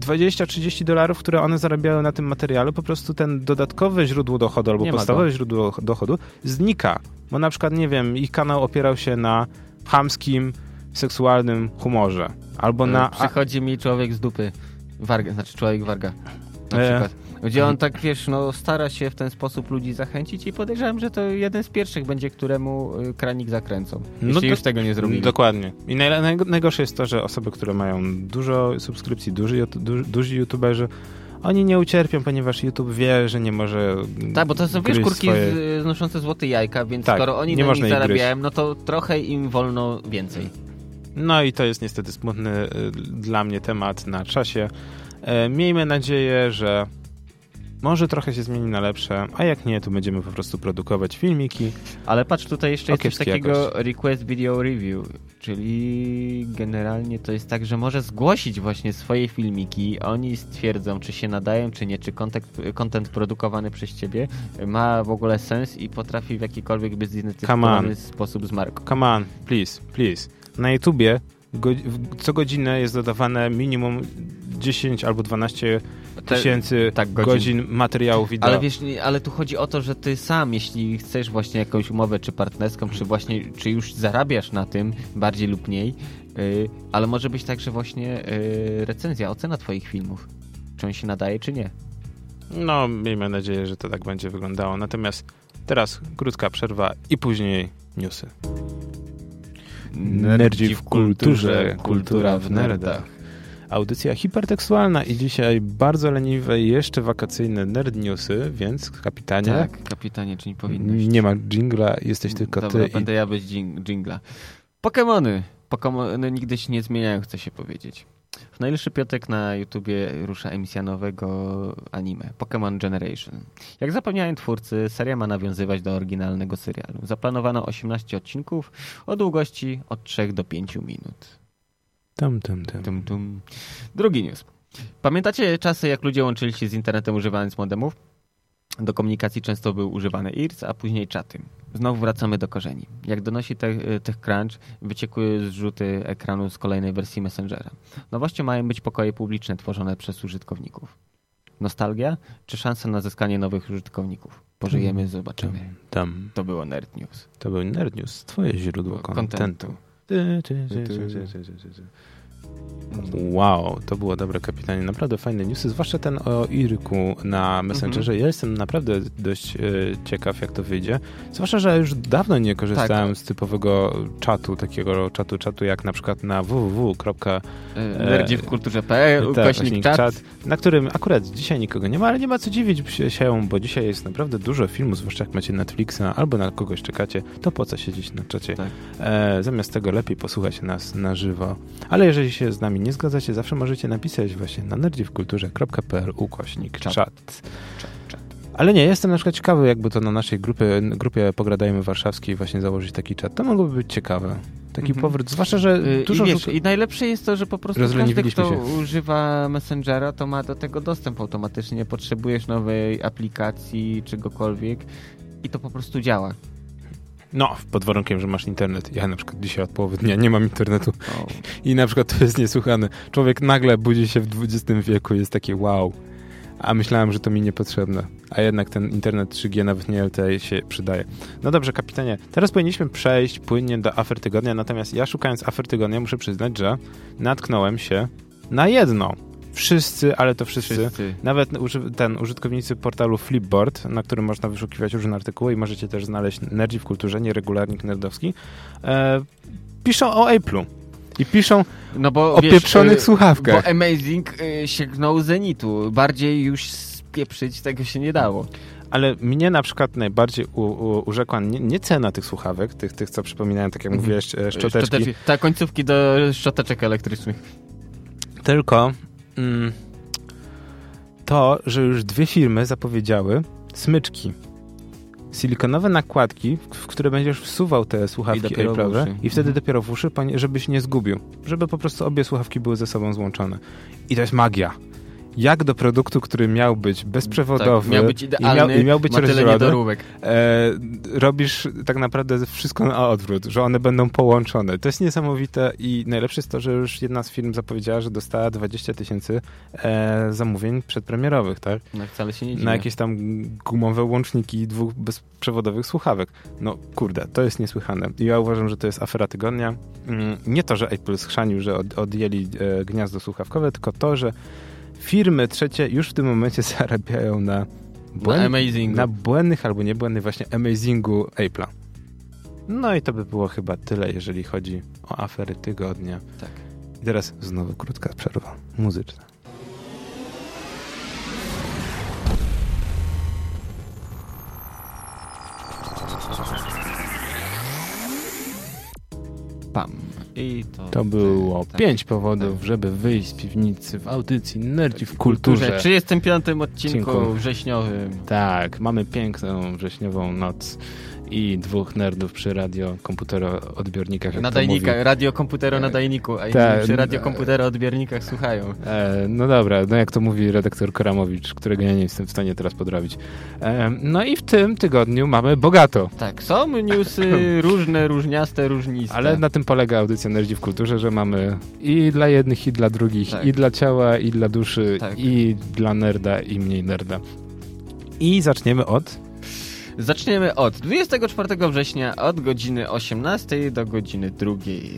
20-30 dolarów, które one zarabiają na tym materiale, po prostu ten dodatkowe źródło dochodu albo nie podstawowe źródło dochodu znika. Bo na przykład, nie wiem, ich kanał opierał się na chamskim, seksualnym humorze. Albo e, na... Przychodzi mi człowiek z dupy. Warga, znaczy człowiek warga. Na e, przykład. Gdzie on tak, wiesz, no stara się w ten sposób ludzi zachęcić i podejrzewam, że to jeden z pierwszych będzie, któremu y, kranik zakręcą. Jeśli no to, już tego nie zrobili. Dokładnie. I naj, naj, najgorsze jest to, że osoby, które mają dużo subskrypcji, duży, duży, duży youtuberzy, oni nie ucierpią, ponieważ YouTube wie, że nie może. Tak, bo to są wiesz, kurki swoje... znoszące złote jajka, więc tak, skoro oni nie na nich zarabiają, no to trochę im wolno więcej. No i to jest niestety smutny y, dla mnie temat na czasie. E, miejmy nadzieję, że może trochę się zmieni na lepsze, a jak nie, to będziemy po prostu produkować filmiki. Ale patrz, tutaj jeszcze jest coś takiego jakoś. request video review, czyli generalnie to jest tak, że może zgłosić właśnie swoje filmiki, oni stwierdzą, czy się nadają, czy nie, czy content produkowany przez ciebie ma w ogóle sens i potrafi w jakikolwiek bezidentyfikowany sposób z marką. Come on, please, please. Na YouTubie co godzinę jest dodawane minimum 10 albo 12 tysięcy tak, godzin. godzin materiału wideo. Ale wiesz, ale tu chodzi o to, że ty sam, jeśli chcesz właśnie jakąś umowę, czy partnerską, czy właśnie, czy już zarabiasz na tym, bardziej lub mniej, yy, ale może być także właśnie yy, recenzja, ocena twoich filmów. Czy on się nadaje, czy nie. No, miejmy nadzieję, że to tak będzie wyglądało. Natomiast teraz krótka przerwa i później newsy. Nerdzi w kulturze, kultura w nerdach. Audycja hipertekstualna i dzisiaj bardzo leniwe, jeszcze wakacyjne nerd newsy, więc kapitanie... Tak, kapitanie, czy nie powinnoś? Nie ma jingla, jesteś tylko Dobra, ty. będę ja bez jingla. Pokemony. Pokemony nigdy się nie zmieniają, chcę się powiedzieć. W najbliższy piątek na YouTubie rusza emisja nowego anime, Pokémon Generation. Jak zapewniają twórcy, seria ma nawiązywać do oryginalnego serialu. Zaplanowano 18 odcinków o długości od 3 do 5 minut. Tam, tam, tam. Tum, tum. Drugi news. Pamiętacie czasy, jak ludzie łączyli się z internetem używając modemów? Do komunikacji często był używany IRC, a później czaty. Znowu wracamy do korzeni. Jak donosi te, TechCrunch, wyciekły zrzuty ekranu z kolejnej wersji Messengera. Nowością mają być pokoje publiczne tworzone przez użytkowników. Nostalgia czy szansa na zyskanie nowych użytkowników? Pożyjemy, zobaczymy. Tam. To było Nerd News. To był Nerd News, twoje źródło kontentu. 对对对对对对。对对对 Wow, to było dobre kapitanie. Naprawdę fajne newsy, zwłaszcza ten o Irku na Messengerze. Ja jestem naprawdę dość e, ciekaw, jak to wyjdzie. Zwłaszcza, że już dawno nie korzystałem Tak. z typowego czatu, takiego czatu, czatu jak na przykład na www. Nerdzi w kulturze.pl, tak, czat. czat, na którym akurat dzisiaj nikogo nie ma, ale nie ma co dziwić się, bo dzisiaj jest naprawdę dużo filmów, zwłaszcza jak macie Netflixa albo na kogoś czekacie, to po co siedzieć na czacie? Tak. E, zamiast tego lepiej posłuchać nas na żywo. Ale jeżeli się z nami nie zgadzacie, zawsze możecie napisać właśnie na nerdziwkulturze.pl ukośnik Czat. czat. Ale nie, jestem na przykład ciekawy, jakby to na naszej grupie, grupie Pogradajmy Warszawskiej właśnie założyć taki czat. To mogłoby być ciekawe. Taki Mhm. powrót, zwłaszcza, że Y, dużo... I, wiesz, I najlepsze jest to, że po prostu każdy, kto się. używa Messengera, to ma do tego dostęp automatycznie. Nie potrzebujesz nowej aplikacji, czegokolwiek i to po prostu działa. No, pod warunkiem, że masz internet. Ja na przykład dzisiaj od połowy dnia nie mam internetu i na przykład to jest niesłychane. Człowiek nagle budzi się w XX wieku i jest takie wow. A myślałem, że to mi niepotrzebne. A jednak ten internet 3G, nawet nie LTE się przydaje. No dobrze, kapitanie. Teraz powinniśmy przejść płynnie do afer tygodnia, natomiast ja szukając afer tygodnia muszę przyznać, że natknąłem się na jedną. Wszyscy, ale to wszyscy, wszyscy. nawet ten użytkownicy portalu Flipboard, na którym można wyszukiwać różne artykuły i możecie też znaleźć Nerdzi w kulturze, nieregularnik nerdowski, e, piszą o Apple'u. I piszą No bo o wiesz, pieprzonych y, słuchawkach. Bo Amazing y, sięgnął zenitu. Bardziej już spieprzyć tego się nie dało. Ale mnie na przykład najbardziej u, u, urzekła nie, nie cena tych słuchawek, tych, tych co przypominają, tak jak Mhm. mówiłeś, e, szczoteczki, Szczoteczki- Tak, końcówki do szczoteczek elektrycznych. tylko to, że już dwie firmy zapowiedziały smyczki. Silikonowe nakładki, w- które będziesz wsuwał te I słuchawki Apple'owe uszy. i wtedy Mhm. dopiero w uszy, żebyś nie zgubił. Żeby po prostu obie słuchawki były ze sobą złączone. I to jest magia. Jak do produktu, który miał być bezprzewodowy Tak, miał być i, idealny, miał, i miał być rozdzielony, e, robisz tak naprawdę wszystko na odwrót, że one będą połączone. To jest niesamowite i najlepsze jest to, że już jedna z firm zapowiedziała, że dostała 20 tysięcy e, zamówień przedpremierowych, tak? No wcale się nie dziwię. Na jakieś tam gumowe łączniki dwóch bezprzewodowych słuchawek. No kurde, to jest niesłychane. I ja uważam, że to jest afera tygodnia. Mm, Nie to, że Apple schrzanił, że od, odjęli e, gniazdo słuchawkowe, tylko to, że firmy trzecie już w tym momencie zarabiają na Na błęd, Amazingu. na błędnych albo niebłędnych właśnie amazingu Apple'a. No i to by było chyba tyle, jeżeli chodzi o afery tygodnia. Tak. I teraz znowu krótka przerwa muzyczna. Pam. I to, To było tak. pięć powodów, żeby wyjść z piwnicy w audycji Nerdzi w kulturze. W 35 odcinku Odcinku. wrześniowym. Tak, mamy piękną wrześniową noc i dwóch nerdów przy radio komputeroodbiornikach. jak to Nadajnika, mówi. radio komputero nadajniku, a inni Tak. przy radio komputero odbiernikach słuchają. E, no dobra, no jak to mówi redaktor Koramowicz, którego ja nie jestem w stanie teraz podrabić. E, no i w tym tygodniu mamy bogato. Tak, są newsy różne, różniaste, różniste. Ale na tym polega audycja Nerdzi w Kulturze, że mamy i dla jednych, i dla drugich, Tak. i dla ciała, i dla duszy, Tak. i dla nerda, i mniej nerda. I zaczniemy od... Zaczniemy od 24 września od godziny 18 do godziny 2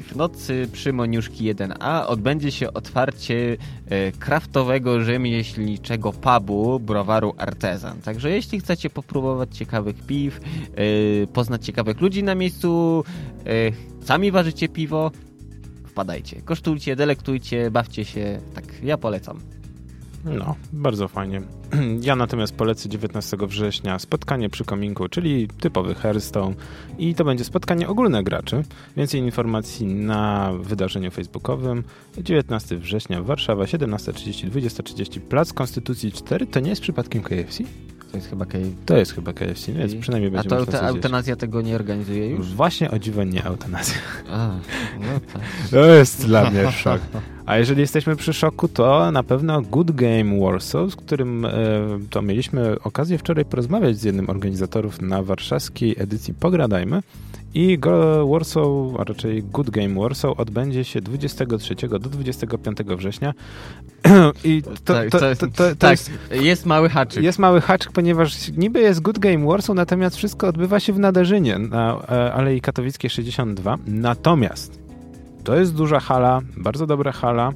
w nocy przy Moniuszki 1A odbędzie się otwarcie e, kraftowego rzemieślniczego pubu browaru Artezan. Także jeśli chcecie popróbować ciekawych piw, e, poznać ciekawych ludzi na miejscu, e, sami ważycie piwo, wpadajcie. Kosztujcie, delektujcie, bawcie się. Tak, ja polecam. No, bardzo fajnie. Ja natomiast polecę 19 września spotkanie przy kominku, czyli typowy Hearthstone i to będzie spotkanie ogólne graczy. Więcej informacji na wydarzeniu facebookowym 19 września Warszawa 17.30, 20.30 Plac Konstytucji 4. To nie jest przypadkiem KFC? To jest chyba KFC. To jest chyba KFC, więc przynajmniej będzie A to ta eutanazja tego nie organizuje już? Właśnie o dziwo nie eutanazja. A, no tak. To jest dla mnie szok. A jeżeli jesteśmy przy szoku, to na pewno Good Game Warsaw, z którym e, to mieliśmy okazję wczoraj porozmawiać z jednym organizatorów na warszawskiej edycji Pogradajmy. I Warsaw, a raczej Good Game Warsaw odbędzie się 23 do 25 września. I to, Tak, to, to jest- to, to, to tak, jest, jest mały haczyk. jest mały haczyk, ponieważ niby jest Good Game Warsaw, natomiast wszystko odbywa się w Nadarzynie na e, Alei Katowickiej 62. Natomiast to jest duża hala, bardzo dobra hala.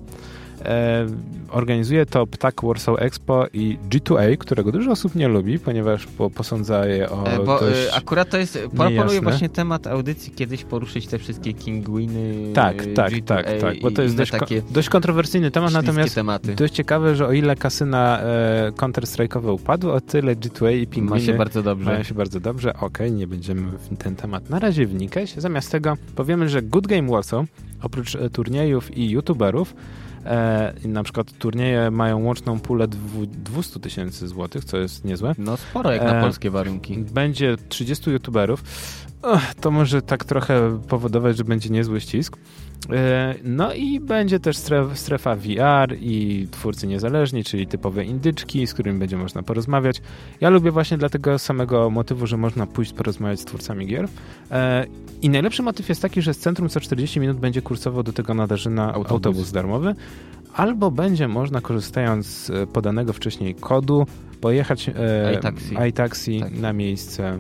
E, organizuje to Ptak Warsaw Expo i G2A, którego dużo osób nie lubi, ponieważ po, posądza je o E, Bo dość... e, akurat to jest, proponuję właśnie temat audycji kiedyś poruszyć te wszystkie Kingwiny, Tak, tak, G2A tak, tak, bo to jest dość, takie dość kontrowersyjny temat, natomiast tematy. dość ciekawe, że o ile kasyna e, Counter-Strike'owe upadły, o tyle G2A i Ma Pingwiny się bardzo dobrze. Mają się bardzo dobrze. Okej, nie będziemy w ten temat na razie wnikać. Zamiast tego powiemy, że Good Game Warsaw oprócz turniejów i youtuberów e, na przykład turnieje mają łączną pulę dwu- 200 tysięcy złotych, co jest niezłe. No sporo jak na E, polskie warunki. Będzie 30 youtuberów. To może tak trochę powodować, że będzie niezły ścisk. E, No i będzie też stref, strefa VR i twórcy niezależni, czyli typowe indyczki, z którymi będzie można porozmawiać. Ja lubię właśnie dla tego samego motywu, że można pójść porozmawiać z twórcami gier. E, I najlepszy motyw jest taki, że z centrum co 40 minut będzie kursował do tego nadarzyna Autobus. autobus, darmowy, albo będzie można korzystając z e, podanego wcześniej kodu pojechać e, iTaxi. iTaxi Tak. na miejsce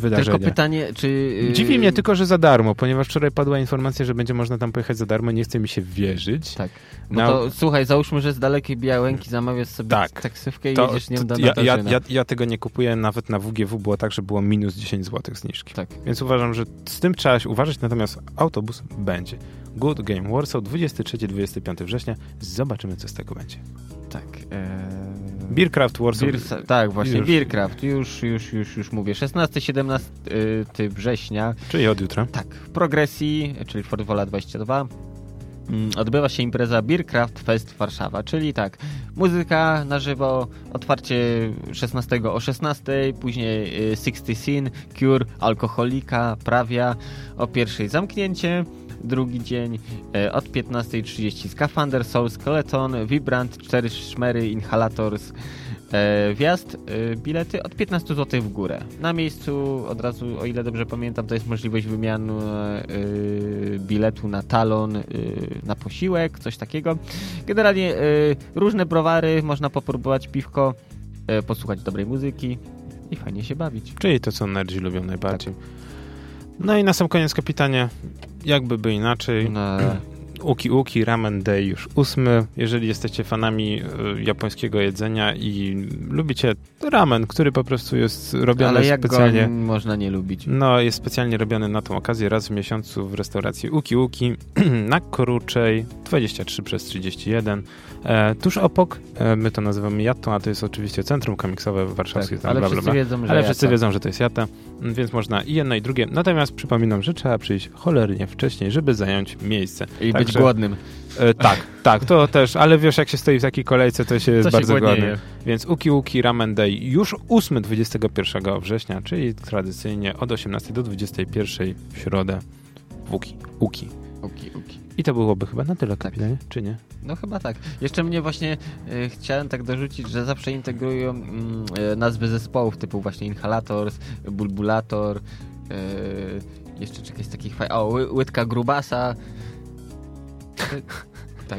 wydarzenia. Tylko pytanie, czy... y, Dziwi mnie tylko, że za darmo, ponieważ wczoraj padła informacja, że będzie można tam pojechać za darmo. Nie chce mi się wierzyć. Tak. Bo Na- to, słuchaj, załóżmy, że z dalekiej Białęki zamawiasz sobie Tak. taksówkę i To, jedziesz nią do ja, ja, ja, ja tego nie kupuję, nawet na WGW było tak, że było minus 10 zł zniżki. Tak. Więc uważam, że z tym trzeba się uważać, natomiast autobus będzie. Good Game Warsaw 23-25 września. Zobaczymy, co z tego będzie. Tak. E... Beercraft Warsaw. Beer, tak, właśnie, Już. Beercraft, już, już, już, już mówię. 16-17 y, września, Czyli od jutra. tak, w progresji, czyli Fort Wola 22, mm, odbywa się impreza Beercraft Fest Warszawa, czyli tak, muzyka na żywo, otwarcie 16 o 16, później y, 60 Sin, Cure, Alkoholika, Prawia, o pierwszej zamknięcie, drugi dzień e, od 15.30 Skafander, Soul Skeleton, Vibrant, 4 szmery, Inhalators, e, wjazd, e, bilety od 15 zł w górę. Na miejscu od razu, o ile dobrze pamiętam, to jest możliwość wymiany biletu na talon, na posiłek, coś takiego. Generalnie różne browary, można popróbować piwko, posłuchać dobrej muzyki i fajnie się bawić. Czyli to, co nerdzi lubią najbardziej. No i na sam koniec kapitanie, jakby by inaczej. Na, Uki Uki Ramen Day już ósmy. Jeżeli jesteście fanami y, japońskiego jedzenia i lubicie ramen, który po prostu jest robiony ale jak specjalnie. go można nie lubić? No, jest specjalnie robiony na tą okazję raz w miesiącu w restauracji Uki Uki na Koruczej 23 przez 31. E, tuż obok, e, my to nazywamy Jatto, a to jest oczywiście centrum komiksowe warszawskie. Tak, tam ale bla, bla, wszyscy bla. wiedzą, że Ale wszyscy to- wiedzą, że to jest Jata, więc można i jedno i drugie. Natomiast przypominam, że trzeba przyjść cholernie wcześniej, żeby zająć miejsce. I być Także- głodnym. E, tak, tak, to też, ale wiesz, jak się stoi w takiej kolejce, to się jest To bardzo głodny. Więc Uki Uki Ramen Day już 8 21 września, czyli tradycyjnie od 18 do 21 w środę w Uki. Uki. Uki, uki. I to byłoby chyba na tyle, kapitanie, czy nie? No chyba tak. Jeszcze mnie właśnie e, chciałem tak dorzucić, że zawsze integrują e, nazwy zespołów typu właśnie Inhalators, Bulbulator, e, jeszcze czegoś takich fajnych. O, ły, Łydka Grubasa. Tak.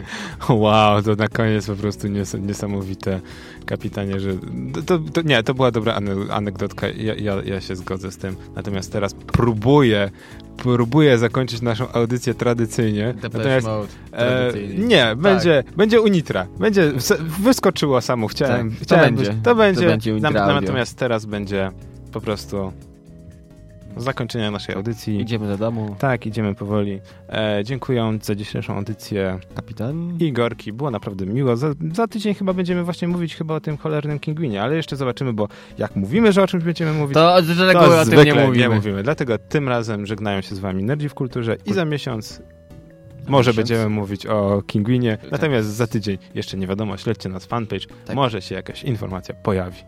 Wow, to na koniec po prostu nies niesamowite, kapitanie, że to, to, nie, to była dobra anegdotka, ja, ja, ja się zgodzę z tym. Natomiast teraz próbuję próbuję zakończyć naszą audycję tradycyjnie. Natomiast e, nie, tak. będzie, będzie Unitra. Będzie, wyskoczyło samo, chciałem. Tak, chciałem to, będzie, to będzie. To będzie natomiast teraz będzie po prostu zakończenia naszej audycji. Idziemy do domu. Tak, idziemy powoli. E, dziękując za dzisiejszą audycję. Kapitan. Igorki, było naprawdę miło. Za, za, tydzień chyba będziemy właśnie mówić chyba o tym cholernym Kingwinie, ale jeszcze zobaczymy, bo jak mówimy, że o czymś będziemy mówić, to, z reguły to o tym nie mówimy. nie mówimy. Dlatego tym razem żegnają się z wami Nerdzi w Kulturze i za miesiąc może będziemy mówić o Kingwinie, tak. natomiast za tydzień jeszcze nie wiadomo, śledźcie nas fanpage, tak. może się jakaś informacja pojawi.